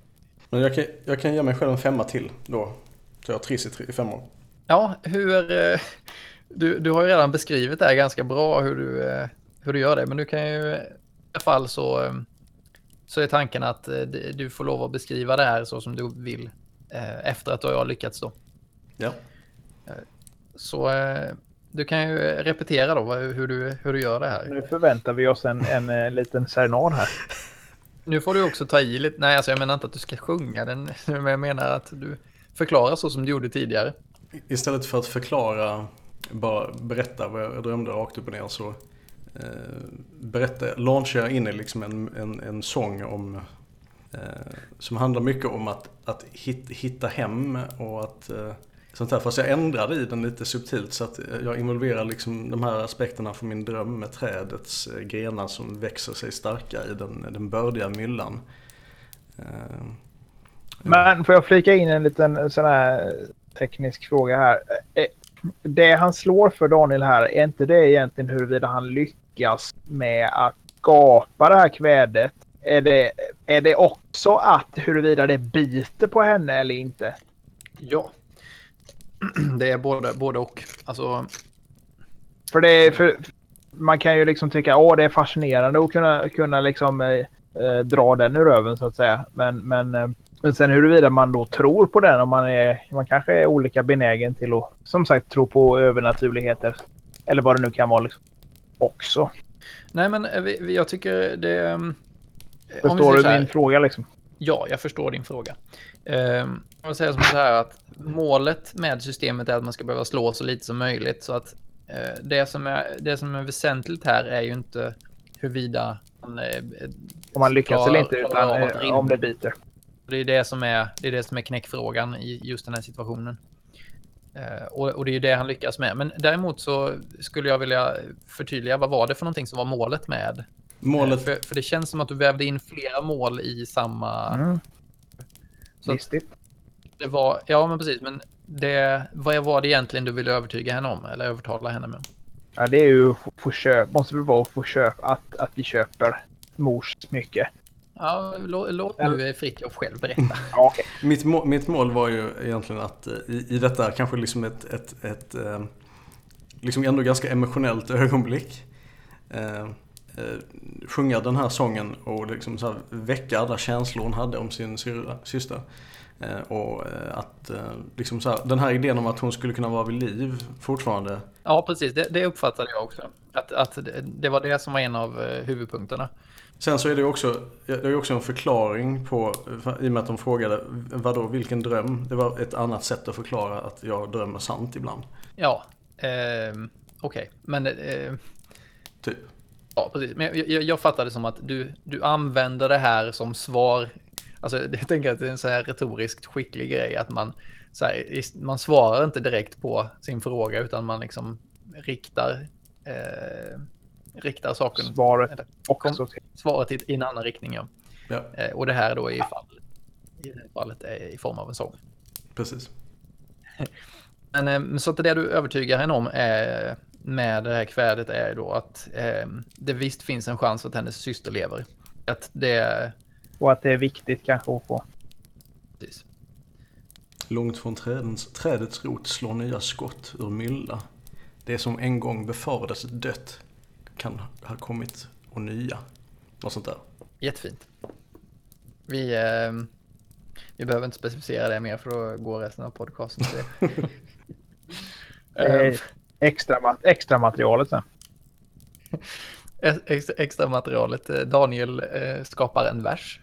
Men jag kan, jag kan ge mig själv en femma till då. Så jag har triss i, tre, i femmor. Ja, hur... eh, Du, du har ju redan beskrivit det här ganska bra hur du, eh, hur du gör det, men du kan ju i alla fall så, eh, så är tanken att du får lov att beskriva det här så som du vill efter att du har lyckats då. Ja. Så du kan ju repetera då hur du, hur du gör det här. Nu förväntar vi oss en, en, liten serenad här. Nu får du också ta i lite, nej alltså jag menar inte att du ska sjunga den, men jag menar att du förklarar så som du gjorde tidigare. Istället för att förklara, bara berätta vad jag drömde rakt upp och ner så eh, berättar, launchar in i liksom en, en, en sång om eh, som handlar mycket om att, att hit, hitta hem och att eh, sånt här. Fast jag ändrade i den lite subtilt så att eh, jag involverar liksom de här aspekterna från min dröm med trädets eh, grenar som växer sig starka i den, den bördiga myllan. Eh, Men får jag flika in en liten sån här teknisk fråga här. Eh, Det han slår för Daniel här, är inte det egentligen huruvida han lyckas med att skapa det här kvädet? Är det, är det också att huruvida det biter på henne eller inte? Ja. Det är både, både och. Alltså, För det är, för, man kan ju liksom tycka att det är fascinerande att kunna, kunna liksom, eh, eh, dra den ur röven så att säga. Men, men, eh, men sen huruvida man då tror på den och man, är, man kanske är olika benägen till att som sagt tro på övernaturligheter. Eller vad det nu kan vara liksom. också. nej, men eh, vi, jag tycker det... eh, om vi Förstår du min fråga liksom? Ja, jag förstår din fråga. Jag vill säga som så här att målet med systemet är att man ska behöva slå så lite som möjligt. Så att eh, det, som är, det som är väsentligt här är ju inte huruvida man, eh, Om man lyckas eller inte utan om det biter. Det är det som är, det är, det som är knäckfrågan i just den här situationen. Eh, och, och det är ju det han lyckas med. Men däremot så skulle jag vilja förtydliga vad var det för någonting som var målet med? målet, För, för det känns som att du vävde in flera mål i samma... Mm. Så Listigt. Det var, ja men precis, men det, vad var det egentligen du ville övertyga henne om? Eller övertala henne med? Ja, det är ju få köp. Måste väl vara att få köp. Att, att vi köper mors smycke. Ja, lå, låt nu Fritiof själv berätta. Ja, okej. mitt, må, mitt mål var ju egentligen att eh, i, i detta kanske liksom ett, ett, ett eh, liksom ändå ganska emotionellt ögonblick eh, eh, sjunga den här sången och liksom så här väcka alla känslor hon hade om sin syster. Eh, och att liksom så här, den här idén om att hon skulle kunna vara vid liv fortfarande. Ja, precis. Det, det uppfattade jag också. Att, att det, det var det som var en av huvudpunkterna. Sen så är det också, det är också en förklaring på, i och med att de frågade vadå, vilken dröm? Det var ett annat sätt att förklara att jag drömmer sant ibland. Ja, eh, okej. Men eh, Typ. ja, precis. Men jag, jag, jag fattade som att du, du använder det här som svar. Alltså, jag tänker att det är en så här retoriskt skicklig grej att man, så här, man svarar inte direkt på sin fråga utan man liksom riktar, eh, riktar saken. Svaret också till. svaret i, en annan riktning. Ja. Ja, Eh, och det här då i, fall, i det här fallet är i form av en sång. precis. Men eh, så att det du övertygar henne om är, med det här kvädet är då att eh, det visst finns en chans att hennes syster lever. Att det... Och att det är viktigt kanske att få. Precis. Långt från trädens, trädets rot slår nya skott ur mylla. Det som en gång befarades dött kan ha kommit och nya. Något sånt där. Jättefint. Vi, eh, vi behöver inte specificera det mer för då går resten av podcasten till det. Eh, Eh, extra, extra materialet sen. ex, extra materialet. eh, Daniel eh, skapar en vers.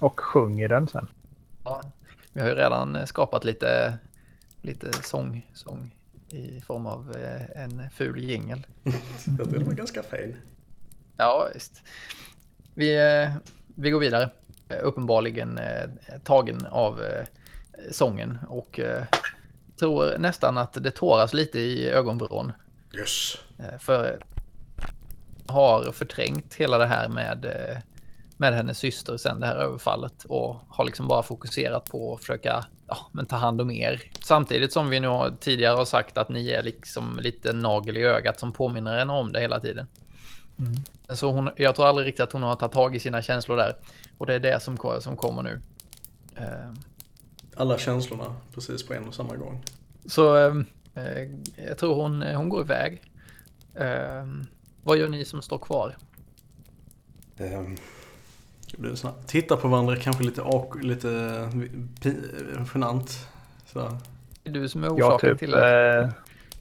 Och sjunger den sen. Ja, vi har ju redan eh, skapat lite, lite sång, sång i form av eh, en ful jingel. Jag tyckte det var ganska fin. Ja, visst. Vi, eh, vi går vidare. Eh, Uppenbarligen tagen av sången och tror nästan att det tåras lite i ögonvrån. Yes. För har förträngt hela det här med, med hennes syster sen det här överfallet och har liksom bara fokuserat på att försöka ja, men ta hand om er. Samtidigt som vi nu tidigare har sagt att ni är liksom lite nagel i ögat som påminner henne om det hela tiden. Så hon, jag tror aldrig riktigt att hon har tagit tag i sina känslor där. Och det är det som, som kommer nu. Eh, Alla känslorna precis på en och samma gång. Så eh, jag tror hon, hon går iväg. Eh, vad gör ni som står kvar? Ehm, det blir snabbt. Titta på varandra, kanske lite, awk- lite pi- genant. Sådär. Det är du som är orsaken typ, till det. eh,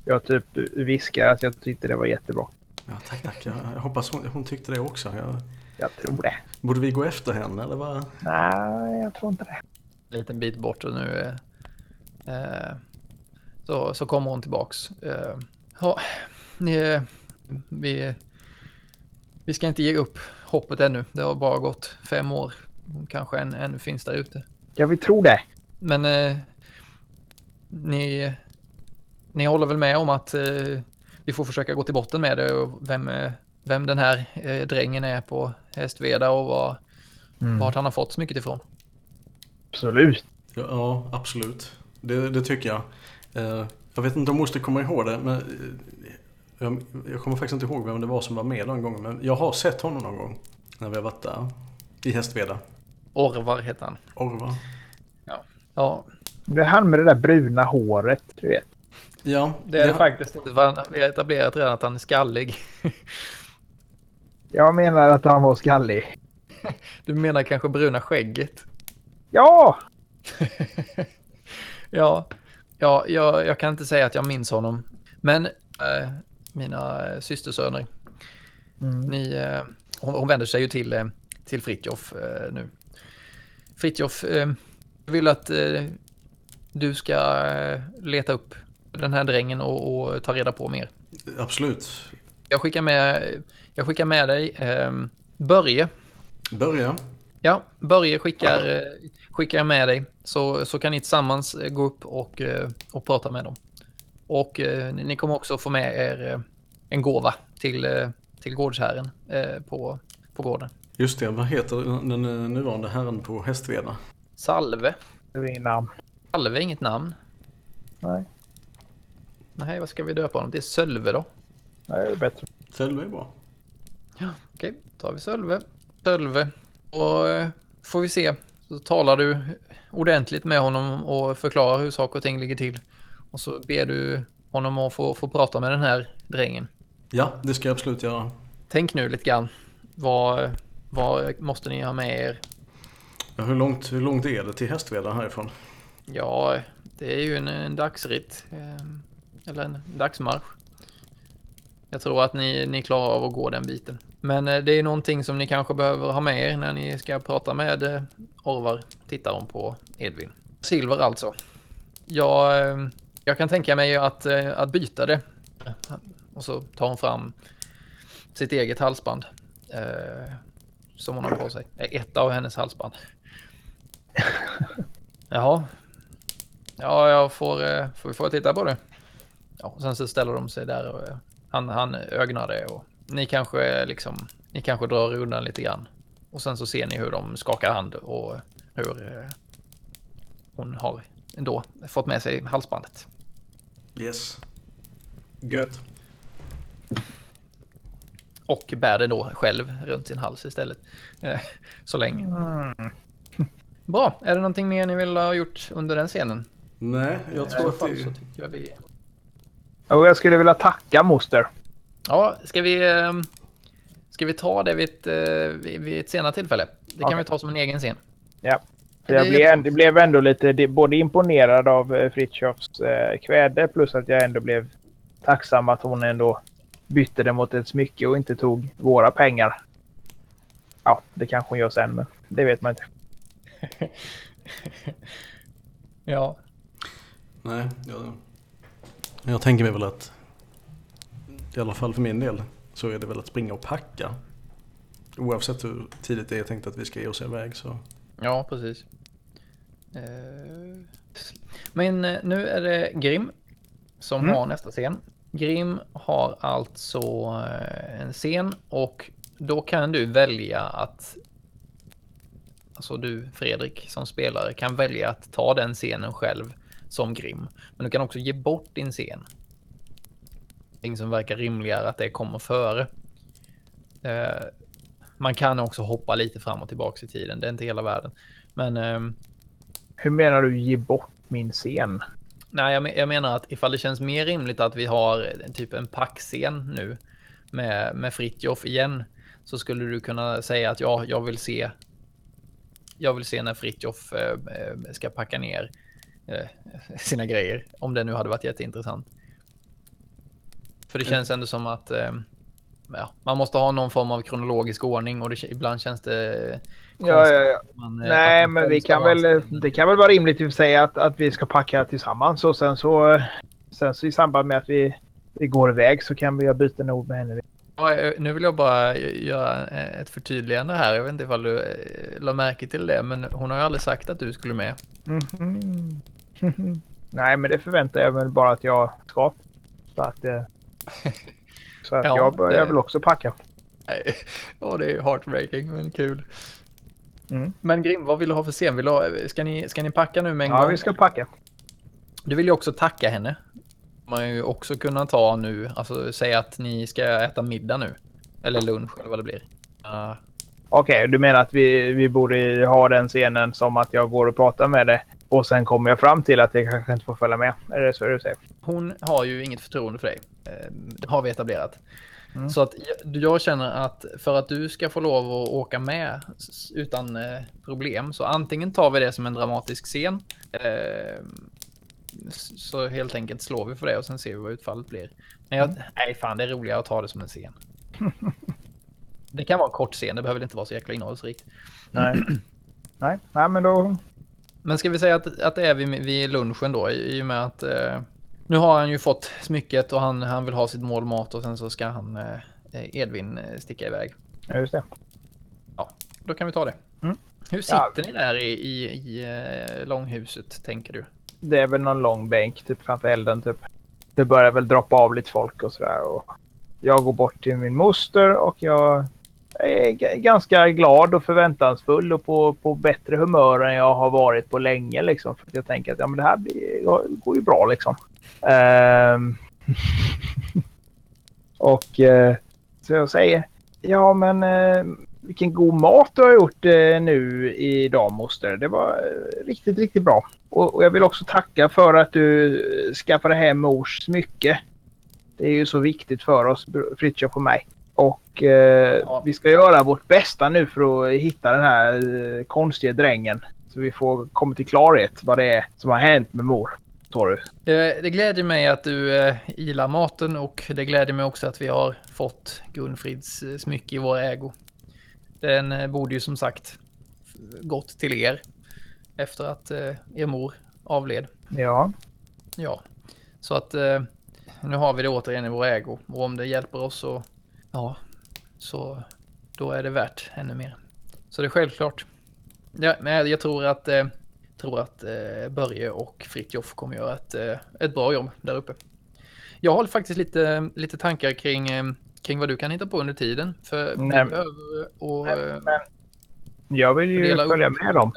jag typ viskar att jag tyckte det var jättebra. Ja, tack, tack. Jag, jag hoppas hon, hon tyckte det också. Jag, Jag tror det. borde vi gå efter henne eller vad? Nej, jag tror inte det. En liten bit bort och nu eh, eh, så, så kommer hon tillbaks. Eh, ja, ni, vi, vi ska inte ge upp hoppet ännu. Det har bara gått fem år. Kanske än, ännu finns där ute. Ja, vi tror det. Men eh, ni, ni håller väl med om att eh, vi får försöka gå till botten med det och vem, eh, vem den här eh, drängen är på Hästveda och var, Mm. vart han har fått så mycket ifrån. Absolut. Ja, ja absolut. Det, det tycker jag. Eh, jag vet inte om moster kommer ihåg det, men eh, jag, jag kommer faktiskt inte ihåg vem det var som var med den gången. Men jag har sett honom någon gång när vi har varit där. I Hästveda. Orvar heter han. Orvar. Ja, Det är han med det där bruna håret, du vet. Ja, det är det faktiskt inte. Vi har etablerat redan att han är skallig. Jag menar att han var skallig. Du menar kanske bruna skägget? Ja! Ja, ja jag, jag kan inte säga att jag minns honom. Men eh, mina eh, systersöner, Mm. ni, eh, hon, hon vänder sig ju till, eh, till Fritjof eh, nu. Fritjof, eh, vill att eh, du ska eh, leta upp den här drängen och, och ta reda på mer. Absolut. Jag skickar med, jag skickar med dig eh, Börje. Börja. Ja, Börje skickar, skickar jag med dig så, så kan ni tillsammans gå upp och, och prata med dem. Och eh, ni kommer också få med er eh, en gåva till, eh, till gårdsherren eh, på, på gården. Just det, vad heter den eh, nuvarande herren på Hästveda? Salve. Det är inget namn. Salve är inget namn. Nej, Nej, vad ska vi döpa honom? Det är Sölve då. Nej det är bättre. Sölve är bra. Okej, då tar vi Sölve. Sölve. Och eh, får vi se. Så talar du ordentligt med honom och förklarar hur saker och ting ligger till. Och så ber du honom att få, få prata med den här drängen. Ja, det ska jag absolut göra. Tänk nu lite grann. Vad, vad måste ni ha med er? Ja, hur, långt, hur långt är det till Hästveda härifrån? Ja, det är ju en, en dagsritt. eh, Eller en dagsmarsch. Jag tror att ni, ni klarar av att gå den biten. Men eh, det är någonting som ni kanske behöver ha med er när ni ska prata med eh, Orvar, tittar hon på Edvin. Silver alltså. Jag, eh, jag kan tänka mig att, eh, att byta det. Och så tar hon fram sitt eget halsband. Eh, som hon har på sig. Eh, ett av hennes halsband. Jaha. Ja, jag får, eh, får vi får titta på det. Ja, och sen så ställer de sig där och eh, han, han ögnar det och ni kanske eh, liksom, ni kanske drar undan lite grann. Och sen så ser ni hur de skakar hand och hur eh, hon har ändå fått med sig halsbandet. Yes. Gött. Och bär det då själv runt sin hals istället. Eh, Så länge. Mm. Bra, är det någonting mer ni vill ha gjort under den scenen? Nej, jag I tror att det... så tycker jag vi Och jag skulle vilja tacka moster. Ja, ska vi, eh, ska vi ta det vid ett, eh, vid ett senare tillfälle? Det kan vi ta som en egen scen. Ja. Det Jag blev, ändå, blev ändå lite både imponerad av eh, Fritjofs eh, kväde plus att jag ändå blev tacksam att hon ändå bytte det mot ett smycke och inte tog våra pengar. Ja, det kanske hon gör sen, men det vet man inte. Ja. Nej, jag, jag tänker mig väl att i alla fall för min del så är det väl att springa och packa. Oavsett hur tidigt det är tänkt att vi ska ge oss iväg så. Ja, precis. Eh, Men eh, nu är det Grim som Mm. har nästa scen. Grim har alltså eh, en scen och då kan du välja att Alltså du Fredrik som spelare kan välja att ta den scenen själv som Grim. Men du kan också ge bort din scen. Någonting som verkar rimligare att det kommer före. Eh, man kan också hoppa lite fram och tillbaka i tiden. Det är inte hela världen. Men ehm, Hur menar du ge bort min scen? nej, jag, men- jag menar att ifall det känns mer rimligt att vi har en, typ en packscen nu med, med Fritjof igen så skulle du kunna säga att ja, jag vill se. Jag vill se när Fritjof eh, eh, ska packa ner eh, sina grejer. Om det nu hade varit jätteintressant. För det känns ändå som att eh, ja, man måste ha någon form av kronologisk ordning och det, ibland känns det Ja, ja, ja. Man, eh, Nej, men vi kan väl... Det kan väl vara rimligt i och för sig att, att vi ska packa tillsammans och sen så... Sen så i samband med att vi, vi går iväg så kan vi göra byten ord med henne. Ja, eh, nu vill jag bara göra eh, ett förtydligande här. Jag vet inte ifall du la märke till det, men hon har ju aldrig sagt att du skulle med. Mhm. Nej, men det förväntar jag mig bara att jag ska. Så att, eh, så Ja, jag börjar det- väl också packa. Nej, Ja, det är heartbreaking, men kul. Mm. Men Grim, vad vill du ha för scen? Vill ha, ska, ni, ska ni packa nu med en Ja, gång? vi ska packa. Du vill ju också tacka henne. Man ju också kunna ta nu, alltså säga att ni ska äta middag nu. Eller lunch eller vad det blir. Ja, Okej, du menar att vi, vi borde ha den scenen som att jag går och pratar med det och sen kommer jag fram till att jag kanske inte får följa med. Är det så du säger? hon har ju inget förtroende för dig. Eh, Det har vi etablerat. Mm. Så att jag, känner att för att du ska få lov att åka med utan eh, problem så antingen tar vi det som en dramatisk scen. Eh, så helt enkelt slår vi för det och sen ser vi vad utfallet blir. Men jag, nej fan det är roligare att ta det som en scen. det kan vara en kort scen, det behöver inte vara så jäkla innehållsrikt. Nej. Nej, nej men då... Men ska vi säga att, att det är vid, vid lunchen då i, i och med att eh, nu har han ju fått smycket och han, han vill ha sitt mål mat och sen så ska han eh, Edvin eh, sticka iväg. Ja, just det. Då kan vi ta det. Mm. Hur sitter Ja. ni där i, i, i eh, långhuset tänker du? Det är väl någon lång bänk typ framför elden typ. Det börjar väl droppa av lite folk och sådär. Och jag går bort till min moster och jag Eh, ganska glad och förväntansfull och på, på bättre humör än jag har varit på länge. Liksom. För jag tänker att ja, men det här blir, går ju bra liksom. Ehm. och eh, så jag säger ja men eh, vilken god mat du har gjort nu idag moster. Det var riktigt, riktigt bra. Och, och jag vill också tacka för att du skaffade hem mors smycke. Det är ju så viktigt för oss, Fritiof och mig. Och eh, Ja. vi ska göra vårt bästa nu för att hitta den här eh, konstiga drängen. Så vi får komma till klarhet vad det är som har hänt med mor. Tror du? Eh, Det gläder mig att du eh, gillar maten och det gläder mig också att vi har fått Gunfrids eh, smycke i vår ägo. Den eh, borde ju som sagt gått till er efter att eh, er mor avled. Ja. Ja, så att eh, nu har vi det återigen i vår ägo och om det hjälper oss så ja, så då är det värt ännu mer. Så det är självklart. Ja, men jag tror att eh, tror att eh, Börje och Fritjof kommer göra ett, eh, ett bra jobb där uppe. Jag har faktiskt lite, lite tankar kring, eh, kring vad du kan hitta på under tiden. För Nej. och, eh, Men jag vill ju följa med dem.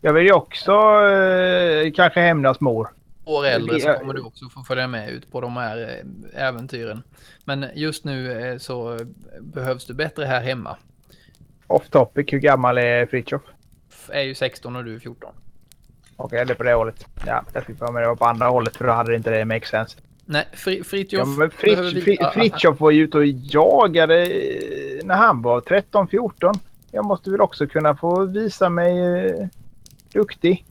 Jag vill ju också eh, kanske hämnas mor. År äldre så kommer du också få följa med ut på de här eh, äventyren. Men just nu eh, så behövs du bättre här hemma. Off topic, hur gammal är Fritiof? F- Är ju 16 och du är 14. Okej, det är på det hållet. Ja, jag fick för mig det var på andra hållet för då hade det inte det make sense. Nej, Fri- Ja, Fritjof men behöver Fritz, veta Fri- att- Fritiof var ju ute och jagade eh, när han var 13-14. Jag måste väl också kunna få visa mig eh, duktig.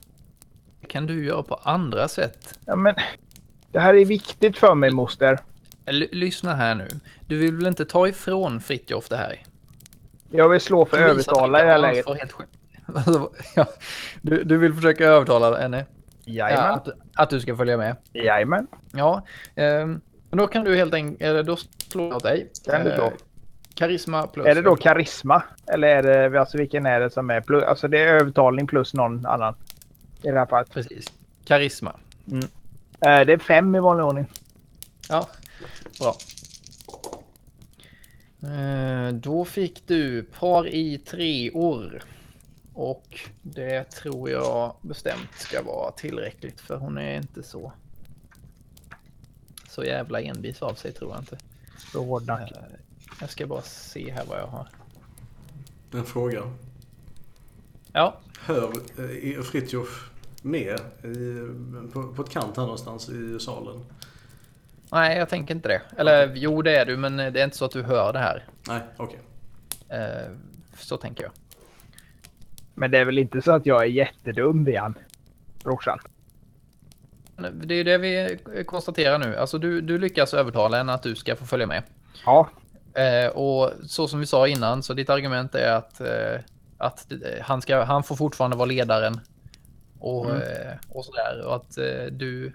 Kan du göra på andra sätt. Ja, men det här är viktigt för mig moster. L- lyssna här nu. Du vill väl inte ta ifrån Fritjof det här? Jag vill slå för att övertala du i det här läget. Alltså, ja, du, du vill försöka övertala henne ja, Jajamän. att, att du ska följa med. Jajamän. Ja, men då kan du helt enkelt, då slår jag dig. Kan du slå? Eh, Karisma plus. Är det då karisma? Eller är det, alltså vilken är det som är plus? Alltså det är övertalning plus någon annan. I det här fallet. Precis. Karisma. Eh, Det är fem i vanlig ordning. Ja, bra. Eh, Då fick du par i tre år. Och det tror jag bestämt ska vara tillräckligt för hon är inte så så jävla envis av sig tror jag inte. Så hårdnackad. Eh, Jag ska bara se här vad jag har. En fråga. Ja, Hör eh, Fritjof med i, på, på ett kant här någonstans i salen? nej jag tänker inte det. Eller jo det är du men det är inte så att du hör det här. Nej, okej. Eh, Så tänker jag. Men det är väl inte så att jag är jättedum, Bian? Brorsan. Det är det vi konstaterar nu. Alltså du, du lyckas övertala henne att du ska få följa med. Ja. Eh, och så som vi sa innan, så ditt argument är att, eh, att eh, han, ska, han får fortfarande vara ledaren. Och, Mm. eh, och sådär. Och att eh, du...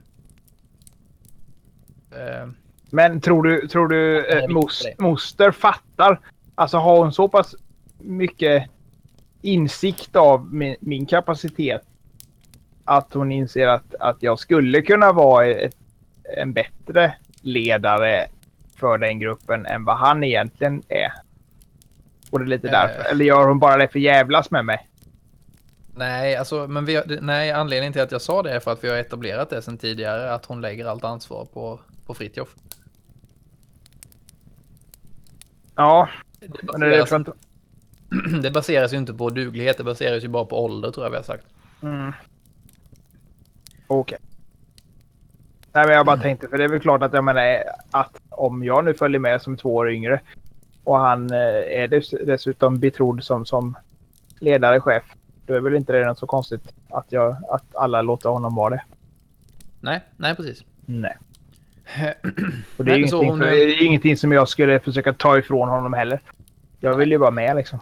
Eh, Men tror du, tror du eh, mos, moster fattar? Alltså har hon så pass mycket insikt av min, min kapacitet att hon inser att, att jag skulle kunna vara ett, en bättre ledare för den gruppen än vad han egentligen är? Och det är lite Eh. därför. Eller gör hon bara det för jävlas med mig? Nej, alltså, men vi, nej, anledningen till att jag sa det är för att vi har etablerat det sedan tidigare, att hon lägger allt ansvar på, på Fritjof. Ja, Det men det baseras, att... det baseras ju inte på duglighet, det baseras ju bara på ålder tror jag vi har sagt. Mm. Okej. Nej, men jag bara tänkte, för det är väl klart att jag menar att om jag nu följer med som två år yngre och han eh, är dess, dessutom betrodd som, som ledare, chef, då är väl inte det något så konstigt att, jag, att alla låter honom vara det. Nej, nej precis. Nej. Och det är, Nej, ingenting, hon, för, det är ingenting som jag skulle försöka ta ifrån honom heller. Jag vill ju vara med liksom.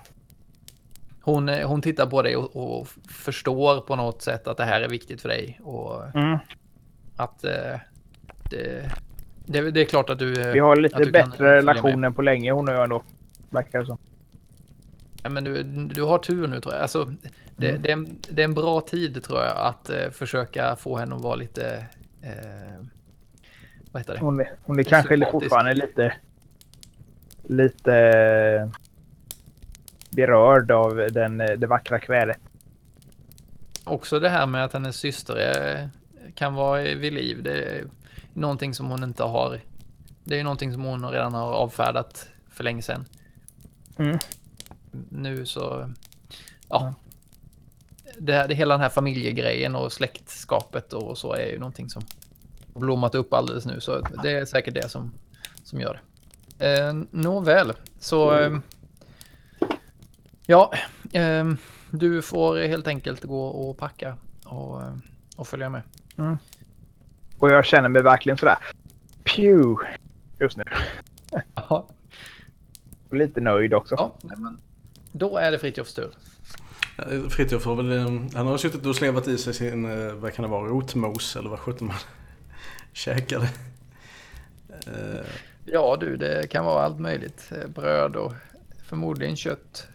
Hon, eh, hon tittar på dig och, och förstår på något sätt att det här är viktigt för dig och Mm. att eh, det, det, det är klart att du... Vi har lite bättre följa relation med. än på länge hon och jag ändå. Verkar det som. Ja, men du, du har tur nu tror jag. Alltså, det, Mm. det, är en, det är en bra tid tror jag att eh, försöka få henne att vara lite... Eh, vad heter det? Hon är, hon är kanske sympatisk. fortfarande lite... Lite... eh, Berörd av den, eh, det vackra kvädet. Också det här med att hennes syster är, kan vara vid liv. Det någonting som hon inte har. Det är ju någonting som hon redan har avfärdat för länge sedan. Mm. Nu så... Ja. Det, det, hela den här familjegrejen och släktskapet och så är ju någonting som blommat upp alldeles nu. Så det är säkert det som, som gör det. Eh, Nåväl, så... Eh, ja, eh, du får helt enkelt gå och packa och, eh, och följa med. Och jag känner mig verkligen sådär... Pew! Just nu. Ja, Och lite nöjd också. ja men då är det Fritjofs tur. Fritiof har väl, eh, han har suttit och slevat i sig sin, eh, vad kan det vara, rotmos eller vad sjutton man käkade. Eh, Ja du, det kan vara allt möjligt. Bröd och förmodligen kött.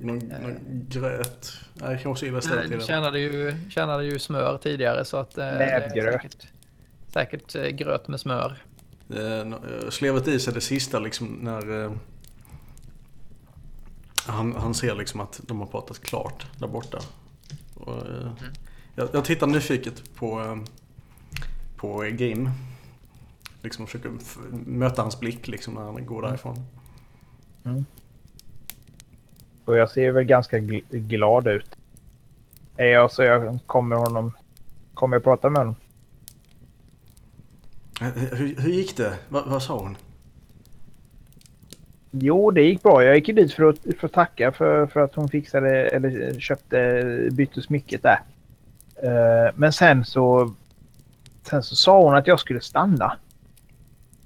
Någon, någon gröt. Nej, jag kan också illa ställt till tjänade ju, tjänade ju smör tidigare så att... eh, Näbgröt. Säkert, säkert eh, gröt med smör. Eh, eh, slevat i sig det sista liksom när eh, han, han ser liksom att de har pratat klart där borta. Och, eh, jag, jag tittar nyfiket på, eh, på Game. Liksom försöker möta hans blick liksom när han går därifrån. Och jag ser väl ganska gl- glad ut. Är jag så jag kommer honom... Kommer jag prata med honom? Eh, Hur, hur gick det? Va, vad sa hon? Jo, det gick bra. Jag gick dit för att, för att tacka för, för att hon fixade eller köpte, bytte smycket där. Eh, men sen så... Sen så sa hon att jag skulle stanna.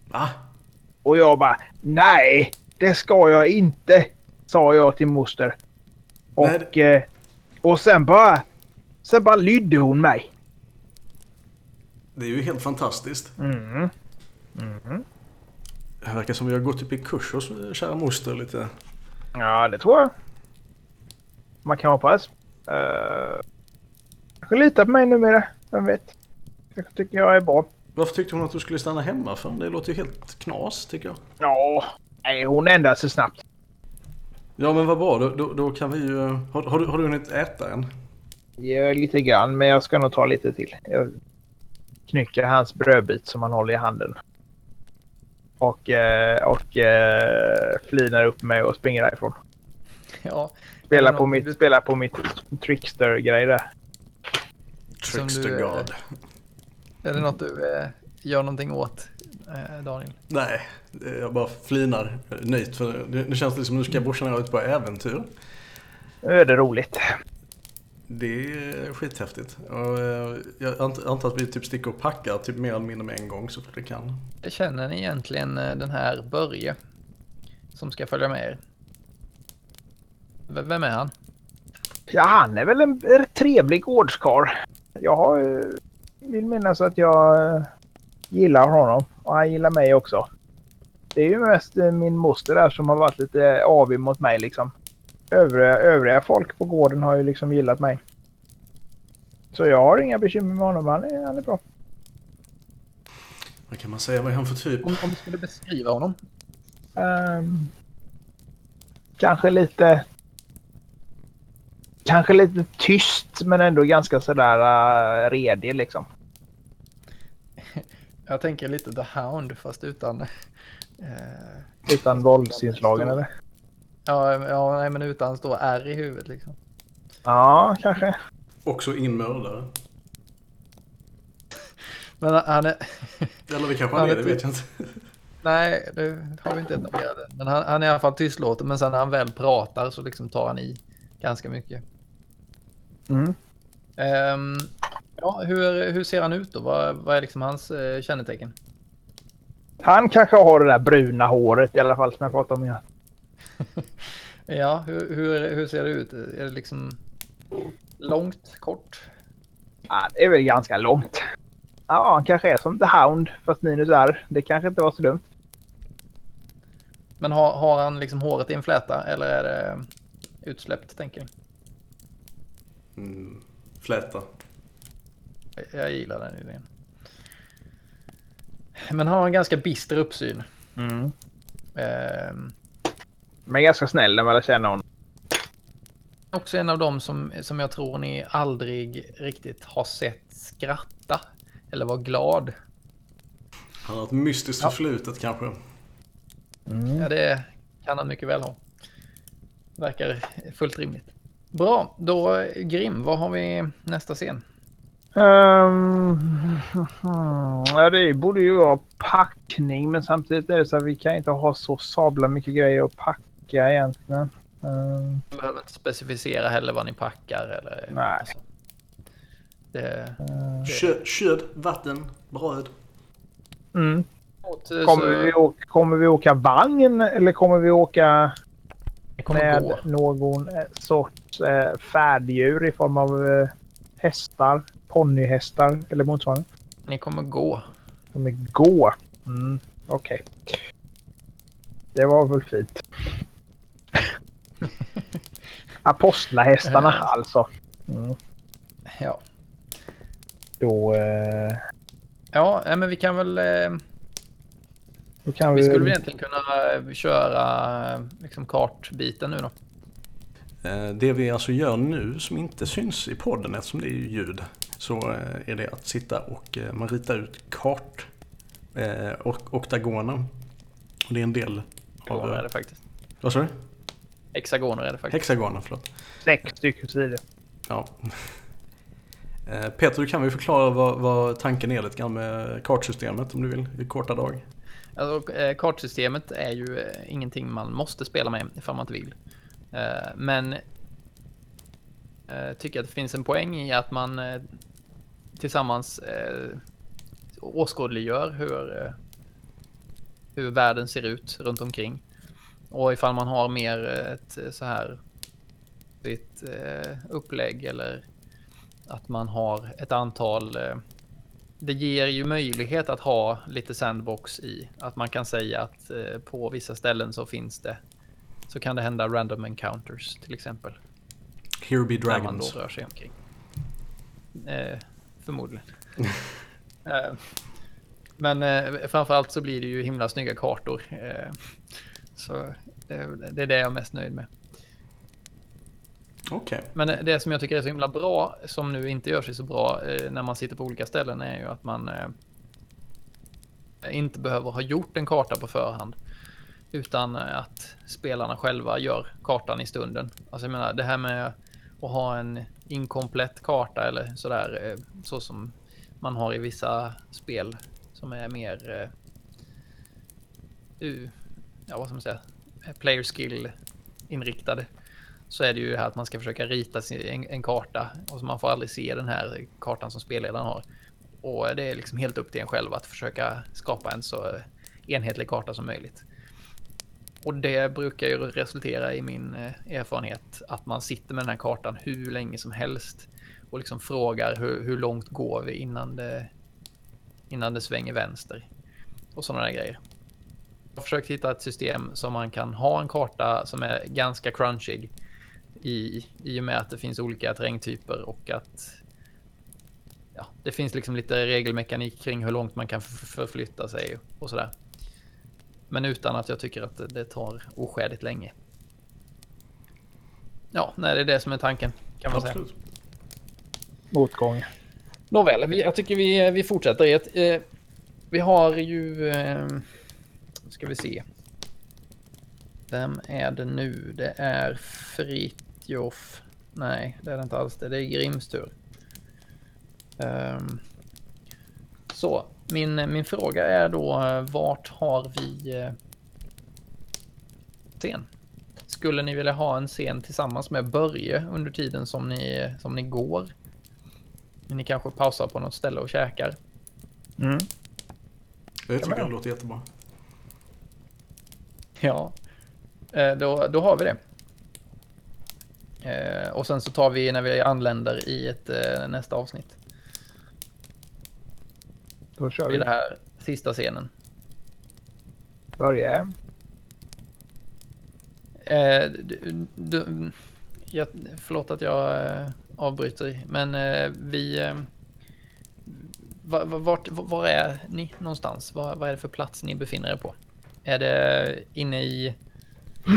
Va? Och jag bara nej, det ska jag inte. Sa jag till moster. Och, eh, och sen bara... Sen bara lydde hon mig. Det är ju helt fantastiskt. Mm. Mhm. Det verkar som vi har gått upp i kurs hos eh, kära moster lite. Ja, det tror jag. Man kan hoppas. Uh, kanske litar på mig numera. Vem vet? Jag tycker jag är bra. Varför tyckte hon att du skulle stanna hemma för? Det låter ju helt knas tycker jag. Ja, nej, hon ändrar sig snabbt. Ja men vad bra, då, då, då kan vi ju... Har, har, du, har du hunnit äta än? Ja, lite grann, men jag ska nog ta lite till. Jag knycker hans brödbit som han håller i handen. Och, eh, och eh, flinar upp mig och springer därifrån. Ja, Spelar på mitt, du- spelar på mitt trickster-grej där. Trickster du, eh, God. är det något du eh, gör någonting åt, eh, Daniel? Nej, eh, jag bara flinar eh, nöjt för det, det känns liksom nu ska brorsan och jag ut på äventyr. Nu är det roligt. Det är skithäftigt. Och eh, jag ant- antar att vi typ sticker och packar typ mer eller mindre med en gång så fort vi kan. Känner ni egentligen eh, den här Börje som ska följa med er? V- Vem är han? Ja, han är väl en trevlig gårdskarl. Jag har, eh, vill minnas att jag eh, gillar honom och han gillar mig också. Det är ju mest eh, min moster där som har varit lite avig mot mig liksom. Övriga, övriga folk på gården har ju liksom gillat mig. Så jag har inga bekymmer med honom. Han är, han är bra. Vad kan man säga? Vad är han för typ? Om, om du skulle beskriva honom? Ehm, kanske lite... Kanske lite tyst men ändå ganska sådär uh, redig liksom. Jag tänker lite The Hound fast utan... Eh, Utan våldsinslagen eller? ja, ja, nej, men utan stå R i huvudet liksom. Ja, kanske. Också in mördare. Men han är... Eller det kanske han är, det vet jag inte. Nej, det har vi inte etablerat. Men han, han är i alla fall tystlåten. Men sen när han väl pratar så liksom tar han i ganska mycket. Mm. Ehm, ja, hur, hur ser han ut då? Vad, vad är liksom hans eh, kännetecken? Han kanske har det där bruna håret i alla fall som jag pratade om innan. Ja, hur, hur, hur ser det ut? Är det liksom långt, kort? Ja, det är väl ganska långt. Ja, han kanske är som The Hound fast minus R. Det kanske inte var så dumt. Men har, har han liksom håret i en fläta eller är det utsläppt tänker jag? Mm, fläta. Jag gillar den idén. Men har en ganska bister uppsyn. Mm. Ehm, Men ganska snäll när man lär känna honom. också en av dem som, som jag tror ni aldrig riktigt har sett skratta eller vara glad. Han har ett mystiskt Ja. förflutet kanske. Mm. Ja, det kan han mycket väl ha. Verkar fullt rimligt. Bra, då Grim, vad har vi nästa scen? Ehm, ja, det borde ju vara packning men samtidigt är det så att vi kan inte ha så sabla mycket grejer att packa egentligen. Ehm, Jag behöver inte specificera heller vad ni packar eller... Nej. Alltså, det, Kö, köd, vatten, bröd. mm. så, kommer, vi åka, kommer vi åka vagn eller kommer vi åka det kommer med gå. någon eh, sorts eh, färddjur i form av eh, hästar, ponnyhästar eller motsvarande? Ni kommer gå. Är gå. Mm, Okej. Det var väl fint. Apostlahästarna alltså. Mm. Ja, Då, eh, ja men vi kan väl... Eh, kan vi vi... skulle väl egentligen kunna eh, köra eh, liksom kartbiten nu då. Eh, Det vi alltså gör nu som inte syns i podden eftersom det är ju ljud. Så eh, är det att sitta och eh, man ritar ut kart och oktagoner. Och det är en del Hexagoner är av... det faktiskt. Vad sa du? Hexagoner är det faktiskt. Hexagoner, förlåt. Sex stycken sidor. Ja. Eh, Peter, du kan väl förklara vad, vad tanken är lite grann med kartsystemet om du vill i korta drag? Alltså, kartsystemet är ju ingenting man måste spela med ifall man inte vill. Eh, men eh, tycker att det finns en poäng i att man eh, tillsammans eh, åskådliggör hur, hur världen ser ut runt omkring. Och ifall man har mer ett så här ett, upplägg eller att man har ett antal det ger ju möjlighet att ha lite sandbox i. Att man kan säga att på vissa ställen så finns det så kan det hända random encounters till exempel. Here be När man dragons. då rör sig omkring. Eh, förmodligen. eh, men eh, framförallt så blir det ju himla snygga kartor. Eh, så det, det är det jag är mest nöjd med. Okej. Men det som jag tycker är så himla bra, som nu inte gör sig så bra eh, när man sitter på olika ställen, är ju att man eh, inte behöver ha gjort en karta på förhand. Utan eh, att spelarna själva gör kartan i stunden. Alltså jag menar, det här med att ha en inkomplett karta eller sådär, eh, så som man har i vissa spel som är mer, Uh, ja vad ska man säga, player skill inriktade så är det ju det här att man ska försöka rita en, en karta och så man får aldrig se den här kartan som spelledaren har. Och det är liksom helt upp till en själv att försöka skapa en så enhetlig karta som möjligt. Och det brukar ju resultera i min eh, erfarenhet att man sitter med den här kartan hur länge som helst och liksom frågar hur, hur långt går vi innan det innan det svänger vänster. Och sådana där grejer. Jag har försökt hitta ett system som man kan ha en karta som är ganska crunchig i, i och med att det finns olika terrängtyper och att ja, det finns liksom lite regelmekanik kring hur långt man kan förflytta sig och sådär. Men utan att jag tycker att det, tar oskäligt länge. Ja, nej, det är det som är tanken kan man Absolut. säga. Motgång. Nåväl, vi, jag tycker vi, vi fortsätter. Eh, vi har ju... Eh, ska vi se. Vem är det nu? Det är Fritjof. Nej, det är det inte alls. Det, det är Grims tur. Um, så, min, min fråga är då eh, vart har vi eh, scen? Skulle ni vilja ha en scen tillsammans med Börje under tiden som ni, som ni går? Ni kanske pausar på något ställe och käkar. Mm. Jag tycker det låter jättebra. Ja, eh, då, då har vi det. Och sen så tar vi när vi anländer i ett nästa avsnitt. Då kör I vi. den här sista scenen. Börja. Eh, du, du, jag, förlåt att jag eh, avbryter, men eh, vi... Eh, va- va- vart, var är ni någonstans? Vad, vad är det för plats ni befinner er på? Är det inne i...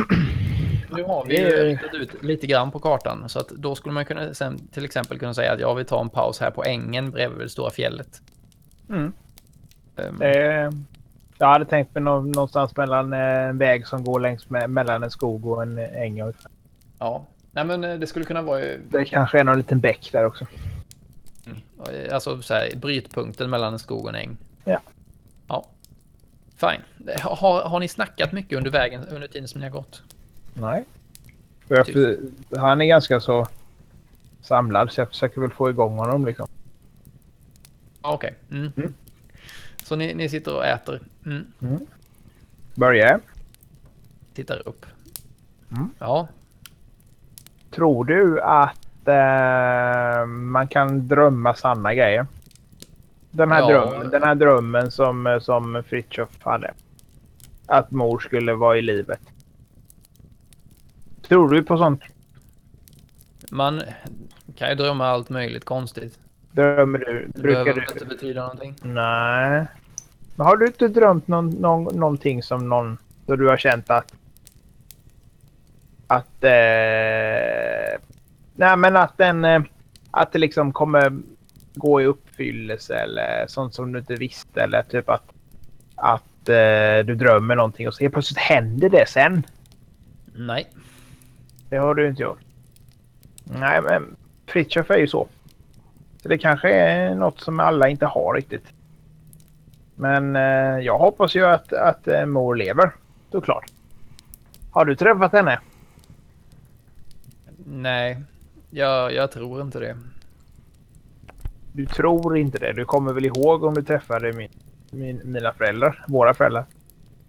Nu har vi ritat ut lite grann på kartan, så att då skulle man kunna sen till exempel kunna säga att ja, vi tar en paus här på ängen bredvid det stora fjället. Mm. Eh, jag hade tänkt mig nå- någonstans mellan eh, en väg som går längs med, mellan en skog och en äng. och- ja, nej men eh, det skulle kunna vara Det kanske är någon liten bäck där också. Alltså så här, brytpunkten mellan en skog och en äng. Ja. Ja. Fine. Har, har ni snackat mycket under vägen under tiden som ni har gått? Nej. Typ. han är ganska så samlad så jag försöker väl få igång honom liksom. Ja, Okej. Mm. Mm. Så ni, ni sitter och äter. Mm. Börja. Tittar upp. Mm. Ja. Tror du att eh, man kan drömma sanna grejer? Den här, Ja. drömmen, den här drömmen som, som Fritiof hade. Att mor skulle vara i livet. Tror du på sånt? Man kan ju drömma allt möjligt konstigt. Drömmer du? Det Brukar behöver du? inte betyda någonting. Nej. Men har du inte drömt någon, någon, någonting som någon... Då du har känt att... Att... Eh, nej men att den... Eh, att det liksom kommer gå i uppfyllelse eller sånt som du inte visste eller typ att... Att eh, du drömmer någonting och så helt plötsligt händer det sen. Nej. Det har du inte gjort. Nej men Fritiof är ju så. Så det kanske är något som alla inte har riktigt. Men eh, jag hoppas ju att, att eh, mor lever. Såklart. Har du träffat henne? Nej. Jag, jag tror inte det. Du tror inte det. Du kommer väl ihåg om du träffade min, min, mina föräldrar? Våra föräldrar?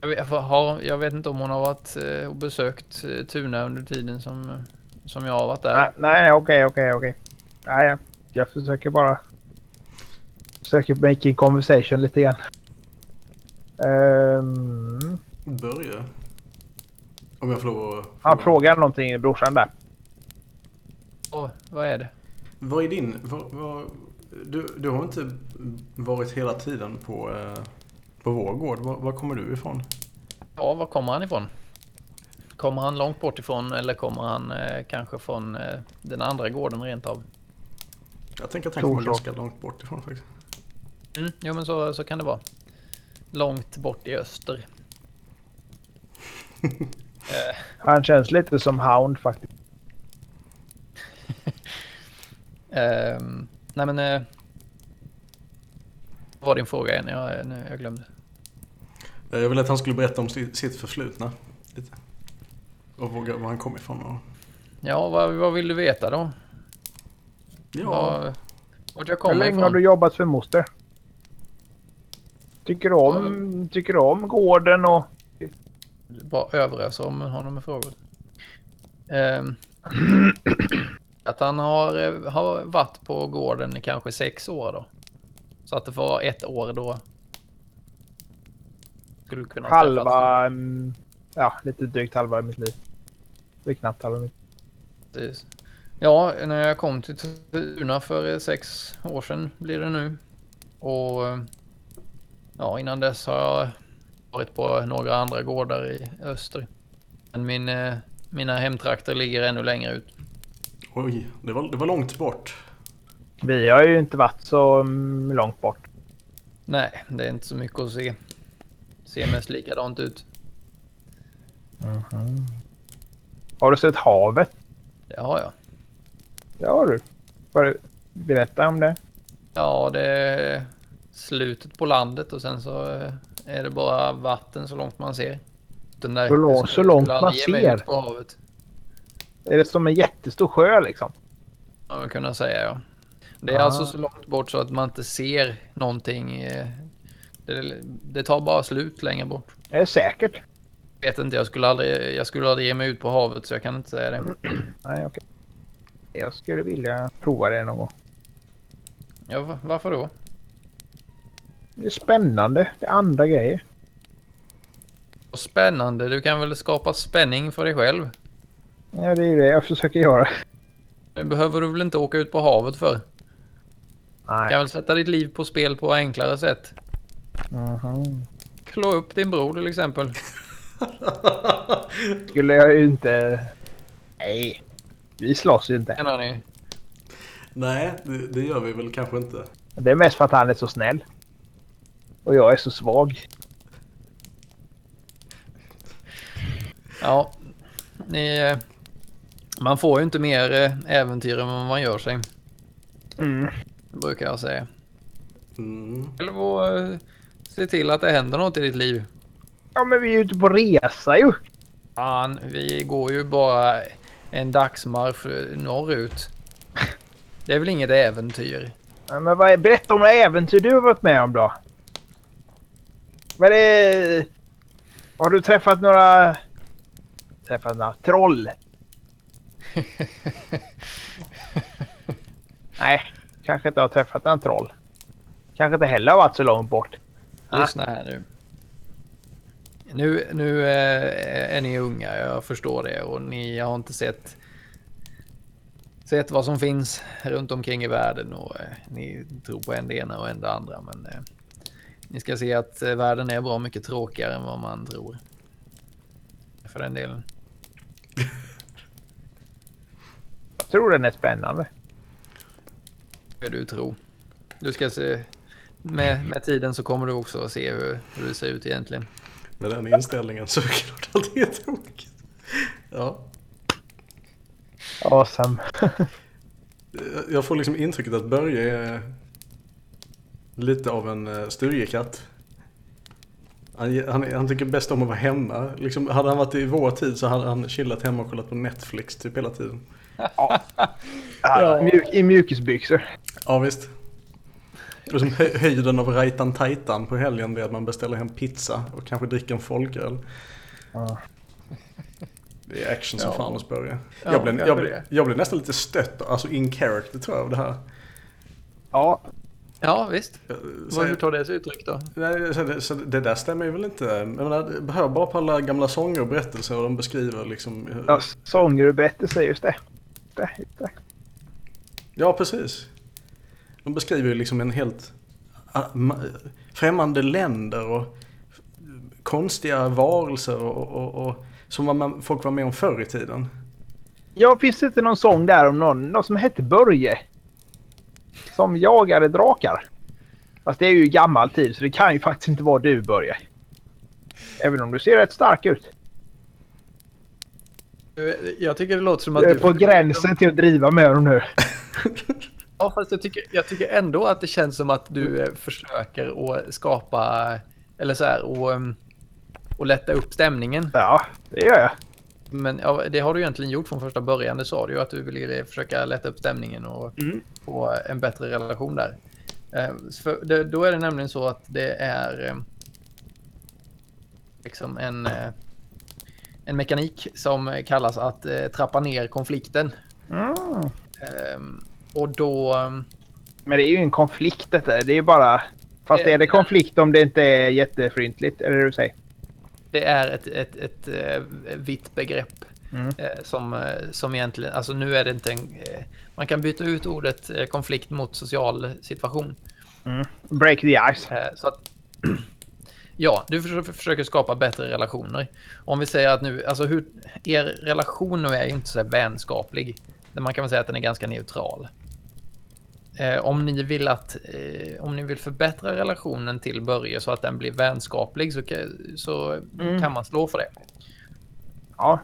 Jag vet, har, jag vet inte om hon har varit eh, och besökt eh, Tuna under tiden som, som jag har varit där. Nej, nej, okej, okej, okej. Nej, ja. Jag försöker bara... Försöker make a conversation lite grann. Ehm, Börje. Om jag får lov att... han frågar någonting, brorsan där. Åh, vad är det? Vad är din... Vad, vad, du, du har inte varit hela tiden på, eh, på vår gård. Var, var kommer du ifrån? Ja, var kommer han ifrån? Kommer han långt bort ifrån eller kommer han eh, kanske från eh, den andra gården rent av? Jag tänker att han kommer ganska långt bort ifrån faktiskt. Mm, jo, men så, så kan det vara. Långt bort i öster. eh, Han känns lite som Hound faktiskt. ehm, nej, men... Eh, vad var din fråga igen? Jag, nu, jag glömde. Eh, Jag ville att han skulle berätta om sitt sitt förflutna. Lite. Och våga var han kom ifrån. Och, Ja, vad, vad vill du veta då? Ja, vart jag Hur kommer länge har ifrån? du jobbat för moster? Tycker du om, tycker du om gården och... Bara överösa om honom med frågor. Ehm, att han har, eh, har varit på gården i kanske sex år då. Så att det vara ett år då. Skulle kunna Halva, mm, ja lite drygt halva mitt liv. Det är knappt halva mitt Precis. Ja, när jag kom till Tuna för sex år sedan blir det nu. Och eh, ja, innan dess har jag varit på några andra gårdar i öster. Men min, eh, mina hemtrakter ligger ännu längre ut. Oj, det var, det var långt bort. Vi har ju inte varit så mm, långt bort. Nej, det är inte så mycket att se. Ser mest likadant ut. Har du sett havet? Det har jag. Har du. Bara berätta om det. Ja, det är slutet på landet och sen så eh, är det bara vatten så långt man ser. Den där, Så jag så långt man ser. På havet. Är det som en jättestor sjö liksom? Ja, man kunna säga ja. Det är Ah. alltså så långt bort så att man inte ser någonting. eh, Det, det tar bara slut längre bort. Det är säkert. Vet inte, jag skulle aldrig, jag skulle aldrig ge mig ut på havet så jag kan inte säga det. Nej, okej. Jag skulle vilja prova det någon gång. Ja, va- varför då? Det är spännande. Det är andra grejer. Och Spännande, du kan väl skapa spänning för dig själv? Ja, det är det jag försöker göra. Det behöver du väl inte åka ut på havet för? Du Nej. kan väl sätta ditt liv på spel på enklare sätt? Mhm. Klå upp din bror till exempel. Skulle jag ju inte... Nej. Vi slåss ju inte. Menar ni? Nej, det, det gör vi väl kanske inte. Det är mest för att han är så snäll. Och jag är så svag. Ja, ni, eh, man får ju inte mer eh, äventyr än vad man gör sig. Mm. Brukar jag säga. Mm. Eller att eh, se till att det händer något i ditt liv. Ja, men vi är ute på resa ju. Fan, vi går ju bara en dagsmarsch norrut. Det är väl inget äventyr? Ja, men vad är, berätta om några äventyr du har varit med om då. Vad är. Har du träffat några... Träffat några troll? Nej, kanske inte har träffat några troll. Kanske inte heller har varit så långt bort. Lyssna här nu. Nu, nu eh, är ni unga, jag förstår det. Och ni har inte sett, sett vad som finns runt omkring i världen. Och eh, ni tror på en det ena och en det andra. Men eh, ni ska se att världen är bra mycket tråkigare än vad man tror. För den delen. Jag tror den är spännande. Vad du tror. Du ska se. Med, med tiden så kommer du också att se hur, hur det ser ut egentligen. Med den inställningen så är det klart att det är tråkigt. Ja. Awesome. Jag får liksom intrycket att Börje är lite av en eh, stugekatt. Han, han, han tycker bäst om att vara hemma. Liksom, hade han varit i vår tid så hade han chillat hemma och kollat på Netflix typ hela tiden. Ja. I mjukisbyxor. Ja visst. Liksom hö- höjden av rajtan tajtan på helgen är att man beställer hem pizza och kanske dricker en folköl. Ja. Det är action som Ja. fan hos Börje. Ja, jag, blev, kanske jag, blev, det. jag blev nästan lite stött, alltså in character tror jag av det här. Ja, Ja, visst. Så, Vad, hur tar det sig uttryck då? nej, så, det, så det där stämmer ju väl inte. Jag menar, hör bara på alla gamla sånger och berättelser och de beskriver liksom. ja sånger och berättelser, just det. Det, just det. Ja, precis. De beskriver ju liksom en helt ma- främmande länder och konstiga varelser och, och, och som vad man, folk var med om förr i tiden. Ja, finns det inte någon sång där om någon, någon som hette Börje? Som jagade drakar. Fast det är ju gammal tid så det kan ju faktiskt inte vara du Börje. Även om du ser rätt stark ut. Jag tycker det låter som att Du är du... på gränsen till att driva med dem nu. Ja, fast jag tycker, jag tycker ändå att det känns som att du eh, försöker att skapa, eller så här, och, ehm, och lätta upp stämningen. Ja, det gör jag. Men ja, det har du egentligen gjort från första början. Det sa du ju att du ville försöka lätta upp stämningen och Mm. få en bättre relation där. Eh, För det, då är det nämligen så att det är eh, liksom en, eh, en mekanik som kallas att eh, trappa ner konflikten. Mm. Ehm, och då, ehm, Men det är ju en konflikt detta. Det är ju bara... Fast Det- är det konflikt om det inte är jättefryntligt? Är det du säger? Det är ett, ett, ett, eh, vitt begrepp Mm. eh, som, eh, som egentligen, alltså nu är det inte en, man kan byta ut ordet konflikt mot social situation. Break the ice. Så att, ja, du försöker, skapa bättre relationer. Om vi säger att nu, alltså hur, er relation nu är ju inte så vänskaplig. Man kan väl säga att den är ganska neutral. Eh, om ni vill att, eh, om ni vill förbättra relationen till Börje så att den blir vänskaplig så, så Mm. kan man slå för det. Ja.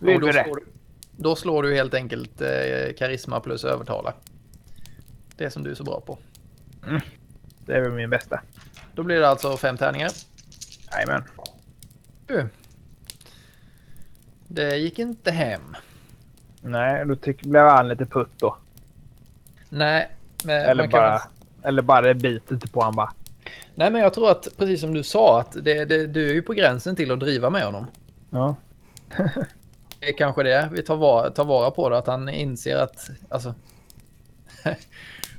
Vi Och då, gjorde det. slår du, då slår du helt enkelt eh, karisma plus övertala. Det som du är så bra på. Det är väl min bästa. Då blir det alltså fem tärningar. Jajamän. Du. Det gick inte hem. Nej, då tyck, blev han lite putt då. Nej, men Eller man kan bara, väl- eller bara det biter inte på han bara. Nej, men jag tror att precis som du sa att det, det, du är ju på gränsen till att driva med honom. Ja. Det är kanske det vi tar vara, tar vara på det, att han inser att alltså.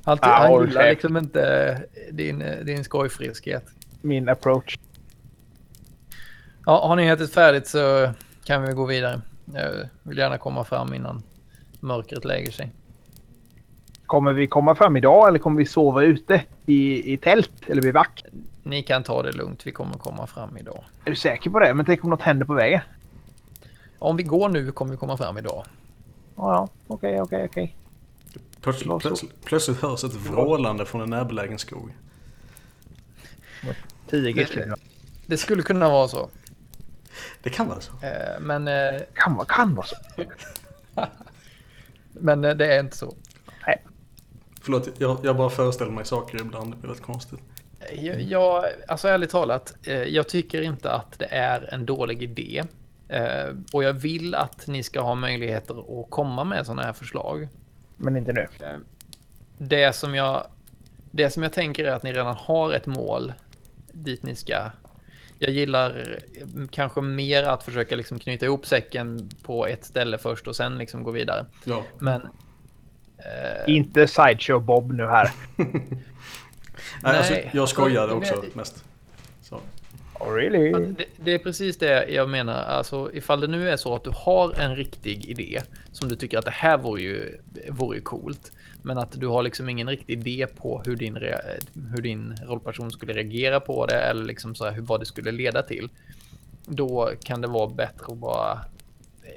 han, Ja, han gillar käft. liksom inte din, din skojfriskhet. Min approach. Ja, har ni ätit färdigt så kan vi gå vidare. Jag vill gärna komma fram innan mörkret lägger sig. Kommer vi komma fram idag eller kommer vi sova ute i, i tält eller vid vack? Ni kan ta det lugnt, vi kommer komma fram idag. Är du säker på det? Men tänk om något händer på vägen? Om vi går nu kommer vi komma fram idag. Ja, ja. Okej, okej, okej. Plötsligt, plötsligt, plötsligt hörs ett vrålande från en närbelägen skog. Tio Det-. Det skulle kunna vara så. Det kan vara så. Eh, Men, eh, Kan, vara- kan vara så. men eh, det är inte så. Förlåt, jag, jag bara föreställer mig saker ibland. Det blir rätt konstigt. Jag, jag, alltså ärligt talat, eh, jag tycker inte att det är en dålig idé. Eh, Och jag vill att ni ska ha möjligheter att komma med sådana här förslag. Men inte nu. Det som jag, det som jag tänker är att ni redan har ett mål dit ni ska. Jag gillar eh, kanske mer att försöka liksom knyta ihop säcken på ett ställe först och sen liksom gå vidare. Ja. Men eh, Inte Sideshow Bob nu här. Nej, alltså, jag skojade också det- mest. Så. Oh, really? det, det är precis det jag menar. Alltså ifall det nu är så att du har en riktig idé som du tycker att det här vore ju, vore ju coolt. Men att du har liksom ingen riktig idé på hur din, hur din rollperson skulle reagera på det eller liksom så här, hur, vad det skulle leda till. Då kan det vara bättre att bara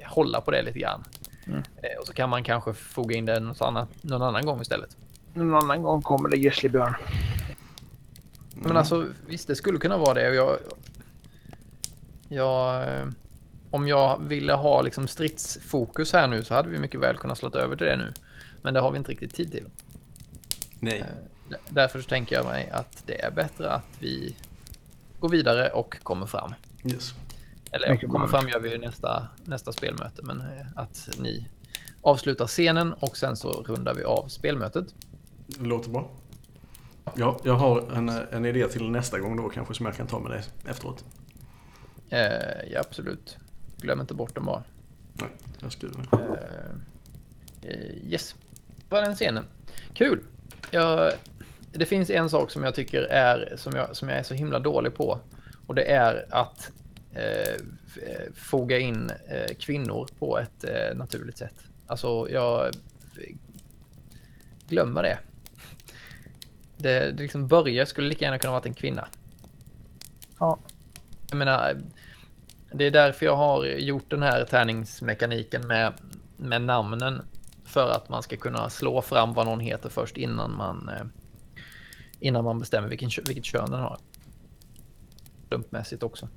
hålla på det lite grann. Mm. Eh, Och så kan man kanske foga in det något annat, någon annan gång istället. Någon annan gång kommer det Grizzlybjörn. Men alltså visst, det skulle kunna vara det. Jag, jag, eh, om jag ville ha liksom stridsfokus här nu så hade vi mycket väl kunnat slå över till det nu. Men det har vi inte riktigt tid till. Nej. D- Därför så tänker jag mig att det är bättre att vi går vidare och kommer fram. Yes. Eller ja, Mycket kommer fram gör vi ju nästa, nästa spelmöte, men eh, att ni avslutar scenen och sen så rundar vi av spelmötet. Låter bra. Ja, jag har en, en idé till nästa gång då kanske som jag kan ta med dig efteråt. Eh, ja, absolut. Glöm inte bort dem bara. Nej, jag skriver. Eh, eh, yes, var den scenen. Kul. Jag, det finns en sak som jag tycker är som jag, som jag är så himla dålig på och det är att eh, foga in eh, kvinnor på ett eh, naturligt sätt. Alltså jag glömmer det. Det, det liksom Börje skulle lika gärna kunna varit en kvinna. Ja. Jag menar, det är därför jag har gjort den här tärningsmekaniken med, med namnen. För att man ska kunna slå fram vad någon heter först innan man, eh, innan man bestämmer vilken, vilket kön den har. Slumpmässigt också.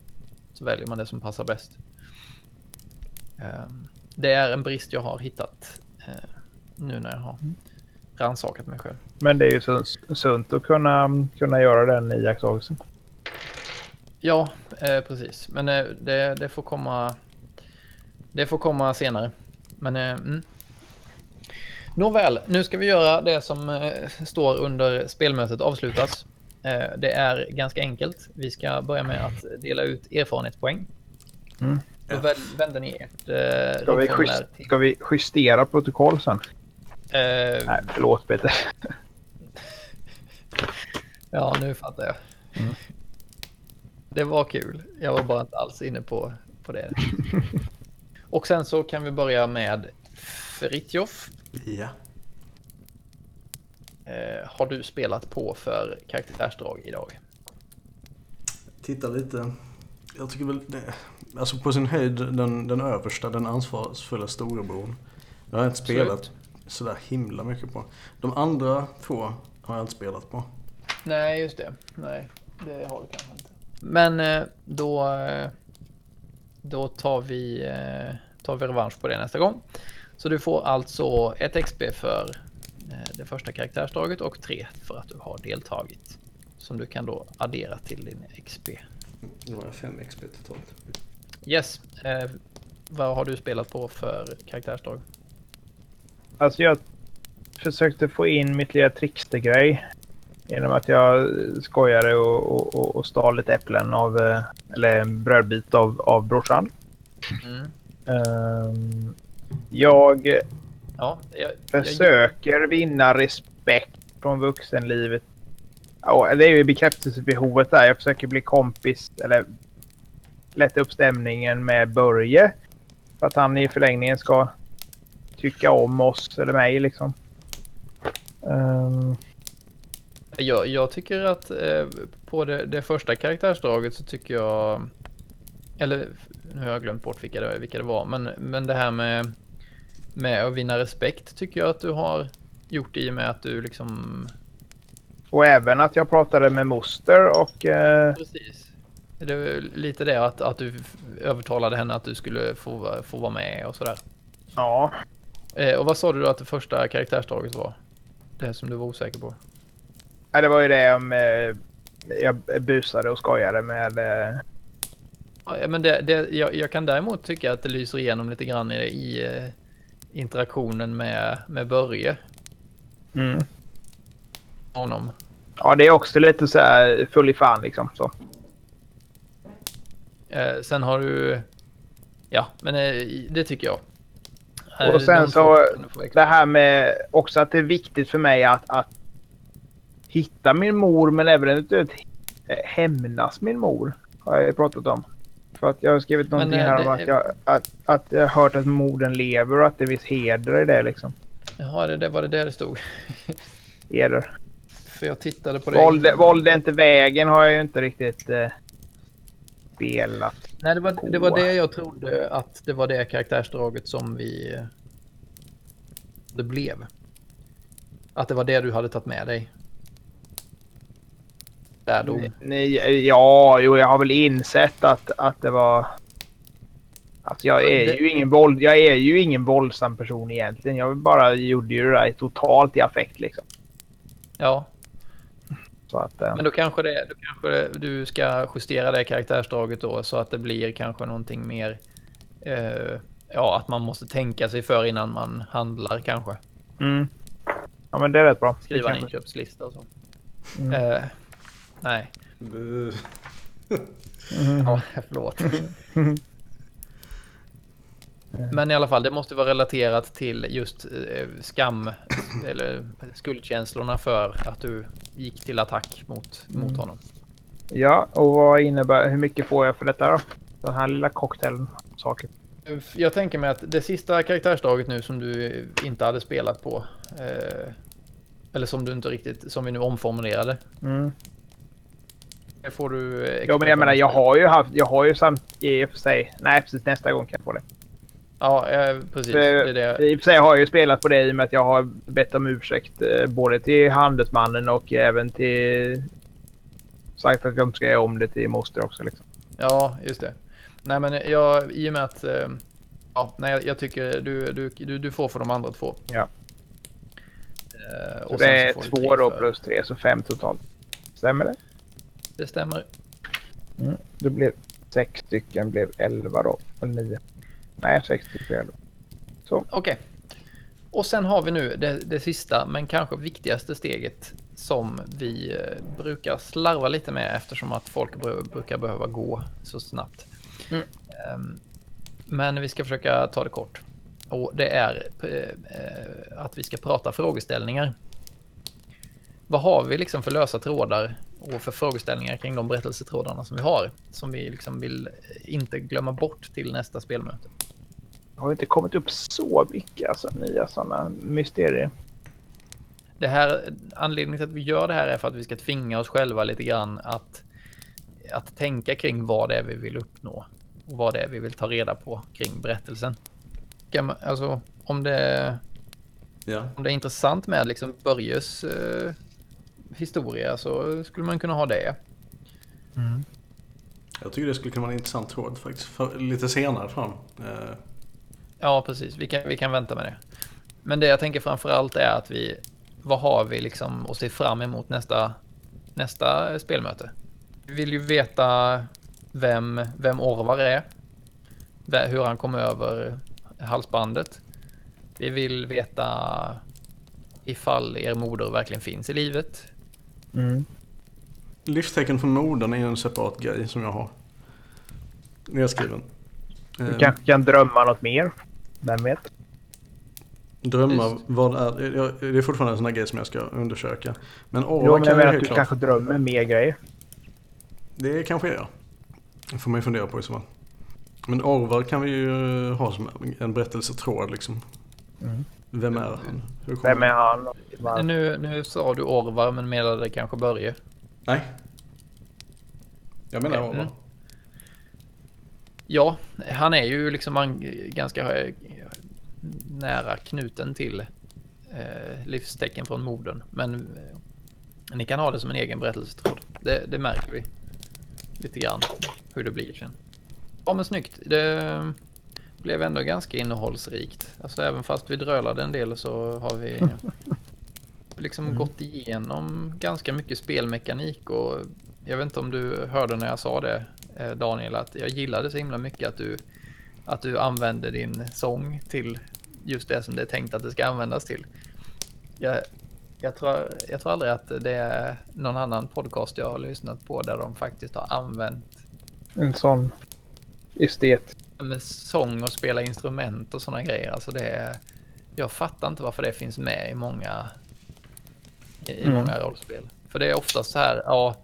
Så väljer man det som passar bäst. Ehm, Det är en brist jag har hittat eh, nu när jag har rannsakat mig själv. Men det är ju sunt, sunt att kunna, kunna göra den iakttagelsen. Ja, eh, precis. Men eh, det, det får komma. Det får komma senare. Men eh, mm. Nåväl, nu ska vi göra det som eh, står under spelmötet avslutas. Eh, det är ganska enkelt. Vi ska börja med att dela ut erfarenhetspoäng. Mm. Då vänder ni ert eh, Ska vi, just, ska vi justera protokoll sen? Eh, Nej, förlåt Peter. Ja, nu fattar jag. Mm. Det var kul. Jag var bara inte alls inne på, på det. Och sen så kan vi börja med Fritjof. Ja. Eh, har du spelat på för karaktärsdrag idag? Titta lite. Jag tycker väl det, alltså på sin höjd den, den översta, den ansvarsfulla storebror. Jag har inte spelat Slut. sådär himla mycket på. De andra två har jag inte spelat på. Nej, just det. Nej, det har du kanske inte. Men eh, då, eh, då tar vi, eh, tar vi revansch på det nästa gång. Så du får alltså ett XP för det första karaktärsdraget och tre för att du har deltagit. Som du kan då addera till din XP. Nu har jag fem XP totalt. Yes. Eh, vad har du spelat på för karaktärsdrag? Alltså jag försökte få in mitt lilla trickstergrej. Genom att jag skojade och, och, och stal lite äpplen av, eh, eller en brödbit av, av brorsan. Mm. Um, jag, ja, jag, försöker jag... vinna respekt från vuxenlivet. Ja, det är ju bekräftelsebehovet där. Jag försöker bli kompis eller lätta upp stämningen med Börje. För att han i förlängningen ska tycka om oss eller mig liksom. Um... Jag, jag, tycker att eh, på det, det, första karaktärsdraget så tycker jag... Eller nu har jag glömt bort vilka det, vilka det var. Men, men det här med, med att vinna respekt tycker jag att du har gjort i och med att du liksom... Och även att jag pratade med moster och... Eh... Precis. Det är lite det att, att du övertalade henne att du skulle få, få vara med och sådär. Ja. Eh, och vad sa du då att det första karaktärsdraget var? Det som du var osäker på? Ja, det var ju det om eh, jag busade och skojade med... Eh... Ja, men det, det, jag, jag, kan däremot tycka att det lyser igenom lite grann i, i eh, interaktionen med, med Börje. Mm. Honom. Ja, det är också lite så här full i fan liksom. Så. Eh, sen har du... Ja, men eh, det tycker jag. Och eh, sen så det här med också att det är viktigt för mig att, att hitta min mor men även eventuellt hämnas min mor. Har jag pratat om. För att jag har skrivit någonting men, här det, om att jag, att, att jag har hört att morden lever och att det finns heder i det liksom. Jaha, det, det var det där det stod. heder. För jag tittade på det. Våld, är inte vägen har jag ju inte riktigt eh, spelat Nej, det var, det var det jag trodde att det var det karaktärsdraget som vi... Det blev. Att det var det du hade tagit med dig. Där då. Nej, ja, jo, jag har väl insett att, att det var... Alltså jag är det... ju ingen våld, jag är ju ingen våldsam person egentligen. Jag bara gjorde ju det där totalt i affekt liksom. Ja, att, eh. Men då kanske, det, då kanske du ska justera det karaktärsdraget då så att det blir kanske någonting mer... Eh, ja, att man måste tänka sig för innan man handlar kanske. Mm. Ja, men det är rätt bra. Skriva en inköpslista och så. Mm. Eh, nej. Mm. Ja, förlåt. Men i alla fall, det måste vara relaterat till just eh, skam eller skuldkänslorna för att du gick till attack mot, mot mm. honom. Ja, och vad innebär, hur mycket får jag för detta då? Den här lilla cocktailen saker. Jag tänker mig att det sista karaktärsdraget nu som du inte hade spelat på. Eh, eller som du inte riktigt, som vi nu omformulerade. Mm. Det får du... Ja, men jag menar, jag har ju haft, jag har ju samt i och för sig, nej precis nästa gång kan jag få det. Ja, eh, precis. Det är det. I och för sig har jag ju spelat på det i och med att jag har bett om ursäkt eh, både till handelsmannen och även till... Sagt att jag inte ska göra om det till moster också liksom. Ja, just det. Nej, men jag, i och med att... Eh, ja, nej, jag tycker du, du, du, du får för de andra två. Ja. så det är två då plus tre, så fem totalt. Stämmer det? Det stämmer. Mm. Det blev sex stycken, blev elva då. Eller nio. Nej, 64 Så. Okej. Okay. Och sen har vi nu det, det, sista, men kanske viktigaste steget som vi eh, brukar slarva lite med eftersom att folk brukar behöva gå så snabbt. Mm. Um, men vi ska försöka ta det kort. Och det är uh, att vi ska prata frågeställningar. vad har vi liksom för lösa trådar och för frågeställningar kring de berättelsetrådarna som vi har, som vi liksom vill inte glömma bort till nästa spelmöte. Det har inte kommit upp så mycket alltså, nya sådana mysterier. Det här, anledningen till att vi gör det här är för att vi ska tvinga oss själva lite grann att, att tänka kring vad det är vi vill uppnå och vad det är vi vill ta reda på kring berättelsen. Alltså, om det, ja. om det är intressant med liksom Börjes eh, historia så skulle man kunna ha det. Mm. Jag tycker det skulle kunna vara en intressant tråd faktiskt, för, lite senare fram. Eh. Ja, precis. Vi kan, vi kan vänta med det. Men det jag tänker framför allt är att vi, vad har vi liksom att se fram emot nästa, nästa spelmöte? Vi vill ju veta vem, vem Orvar är, hur han kom över halsbandet. Vi vill veta ifall er moder verkligen finns i livet. Mm. Livstecken från modern är en separat grej som jag har nedskriven. Du ehm. kanske kan drömma något mer? Vem vet? Drömma, Just. vad är det? är fortfarande en sån här grej som jag ska undersöka. Men Orvar jo, men jag menar att du klart. kanske drömmer mer grejer. Det kanske är jag. Det får man ju fundera på i så fall. Men Orvar kan vi ju eh, ha som en berättelsetråd liksom. Mm. Vem är han? Vem är han? Nu, nu sa du Orvar men menade kanske Börje? Nej. Jag menar okay. Orvar. Mm. Ja, han är ju liksom ganska eh, nära knuten till eh, livstecken från modern. Men eh, ni kan ha det som en egen berättelsetråd. Det, det märker vi lite grann hur det blir sen. Ja men snyggt. Det blev ändå ganska innehållsrikt. Alltså även fast vi drölade en del så har vi liksom mm. gått igenom ganska mycket spelmekanik och jag vet inte om du hörde när jag sa det eh, Daniel att jag gillade så himla mycket att du att du använder din sång till just det som det är tänkt att det ska användas till. Jag, jag, tror, jag tror aldrig att det är någon annan podcast jag har lyssnat på där de faktiskt har använt en sån estet. Med sång och spela instrument och sådana grejer. Alltså det är, jag fattar inte varför det finns med i många, i mm. många rollspel. För det är oftast så här, ja.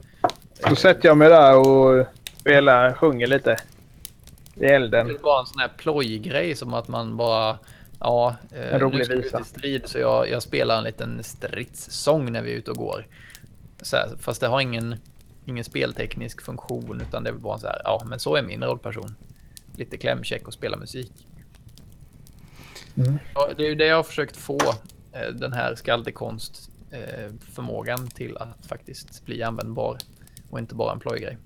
Då sätter jag mig där och spelar, sjunger lite. I elden. Det är bara en sån här plojgrej som att man bara, ja, eh, en rolig nu ska vi strid så jag, jag spelar en liten stridssång när vi är ute och går. Så här, fast det har ingen, ingen spelteknisk funktion utan det är bara så här, ja men så är min rollperson. Lite klämkäck och spela musik. Mm. Ja, det är ju det jag har försökt få eh, den här skaldekonst eh, förmågan till att faktiskt bli användbar och inte bara en plojgrej.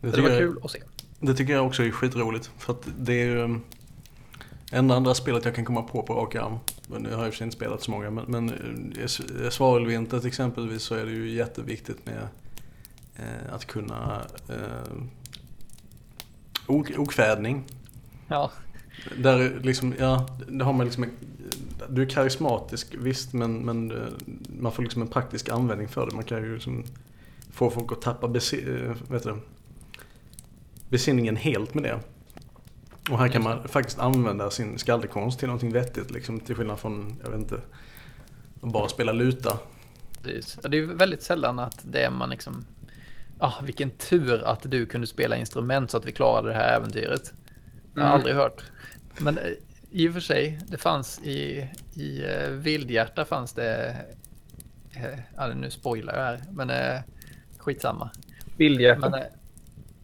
Det, det var jag, kul att se. Det tycker jag också är skitroligt för att det är ju enda andra spelet jag kan komma på på rak arm. Nu har jag i och för sig inte spelat så många men, men i Svavelvintret exempelvis så är det ju jätteviktigt med eh, att kunna eh, okvädning. Ja. Där liksom, ja, det har man liksom du är karismatisk visst men, men eh, man får liksom en praktisk användning för det. Man kan ju liksom få folk att tappa besi eh, vet du, besinningen helt med det. Och här kan man faktiskt använda sin skaldekonst till någonting vettigt liksom till skillnad från, jag vet inte, att bara spela luta. Det är väldigt sällan att det är man liksom ah, vilken tur att du kunde spela instrument så att vi klarade det här äventyret. Jag har mm. aldrig hört. Men eh, i och för sig, det fanns i, i uh, Vildhjärta fanns det, uh, ja, nu spoilar jag här, men uh, skitsamma. Vildhjärta? Men,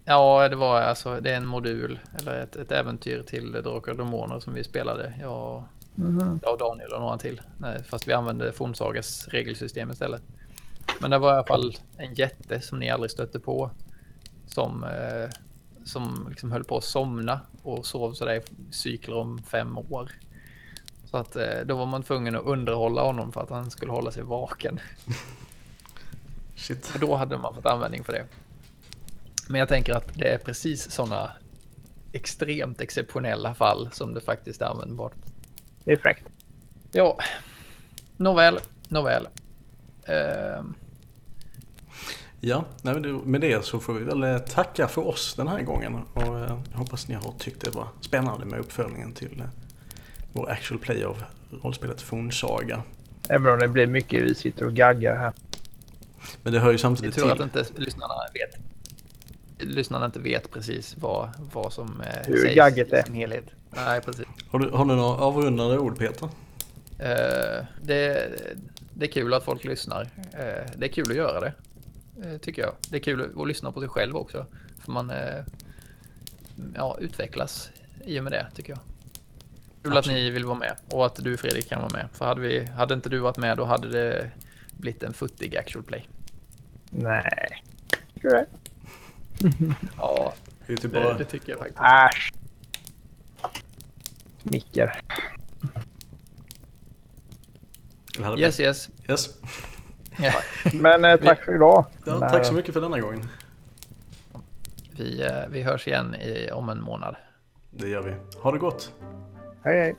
ja, det var alltså, det är en modul, eller ett, ett äventyr till Drakar och Demoner som vi spelade, jag, mm. jag och Daniel och några till. Nej, fast vi använde Fornsagas regelsystem istället. Men det var i alla fall en jätte som ni aldrig stötte på. Som, eh, som liksom höll på att somna och sov sådär i cykler om fem år. Så att eh, då var man tvungen att underhålla honom för att han skulle hålla sig vaken. Shit. Och då hade man fått användning för det. Men jag tänker att det är precis sådana extremt exceptionella fall som det faktiskt är användbart. Det är fräckt. Ja, nåväl, nåväl. Uh... Ja, med det så får vi väl eh, tacka för oss den här gången. Och eh, jag hoppas ni har tyckt det var spännande med uppföljningen till eh, vår actual play av rollspelet Fornsaga. Även om det blir mycket vi sitter och gaggar här. Men det hör ju samtidigt tur att till. inte lyssnarna vet. Lyssnarna inte vet precis vad, vad som eh, Hur sägs i är. sin helhet. Nej, precis. Har du, har du några avrundande ord Peter? Eh, det, det är kul att folk lyssnar. Eh, det är kul att göra det, eh, tycker jag. Det är kul att lyssna på sig själv också. För man eh, ja, utvecklas i och med det, tycker jag. Kul att ni vill vara med och att du Fredrik kan vara med. För hade, vi, hade inte du varit med då hade det blivit en futtig actual play. Nej. Tror jag. Ja, Det är typ det, det tycker jag faktiskt. Äsch. Smicker. Yes, yes. yes. Men eh, tack för idag. Ja, tack så mycket för denna gången. vi, eh, vi hörs igen i, om en månad. Det gör vi. Ha det gott. Hej hej.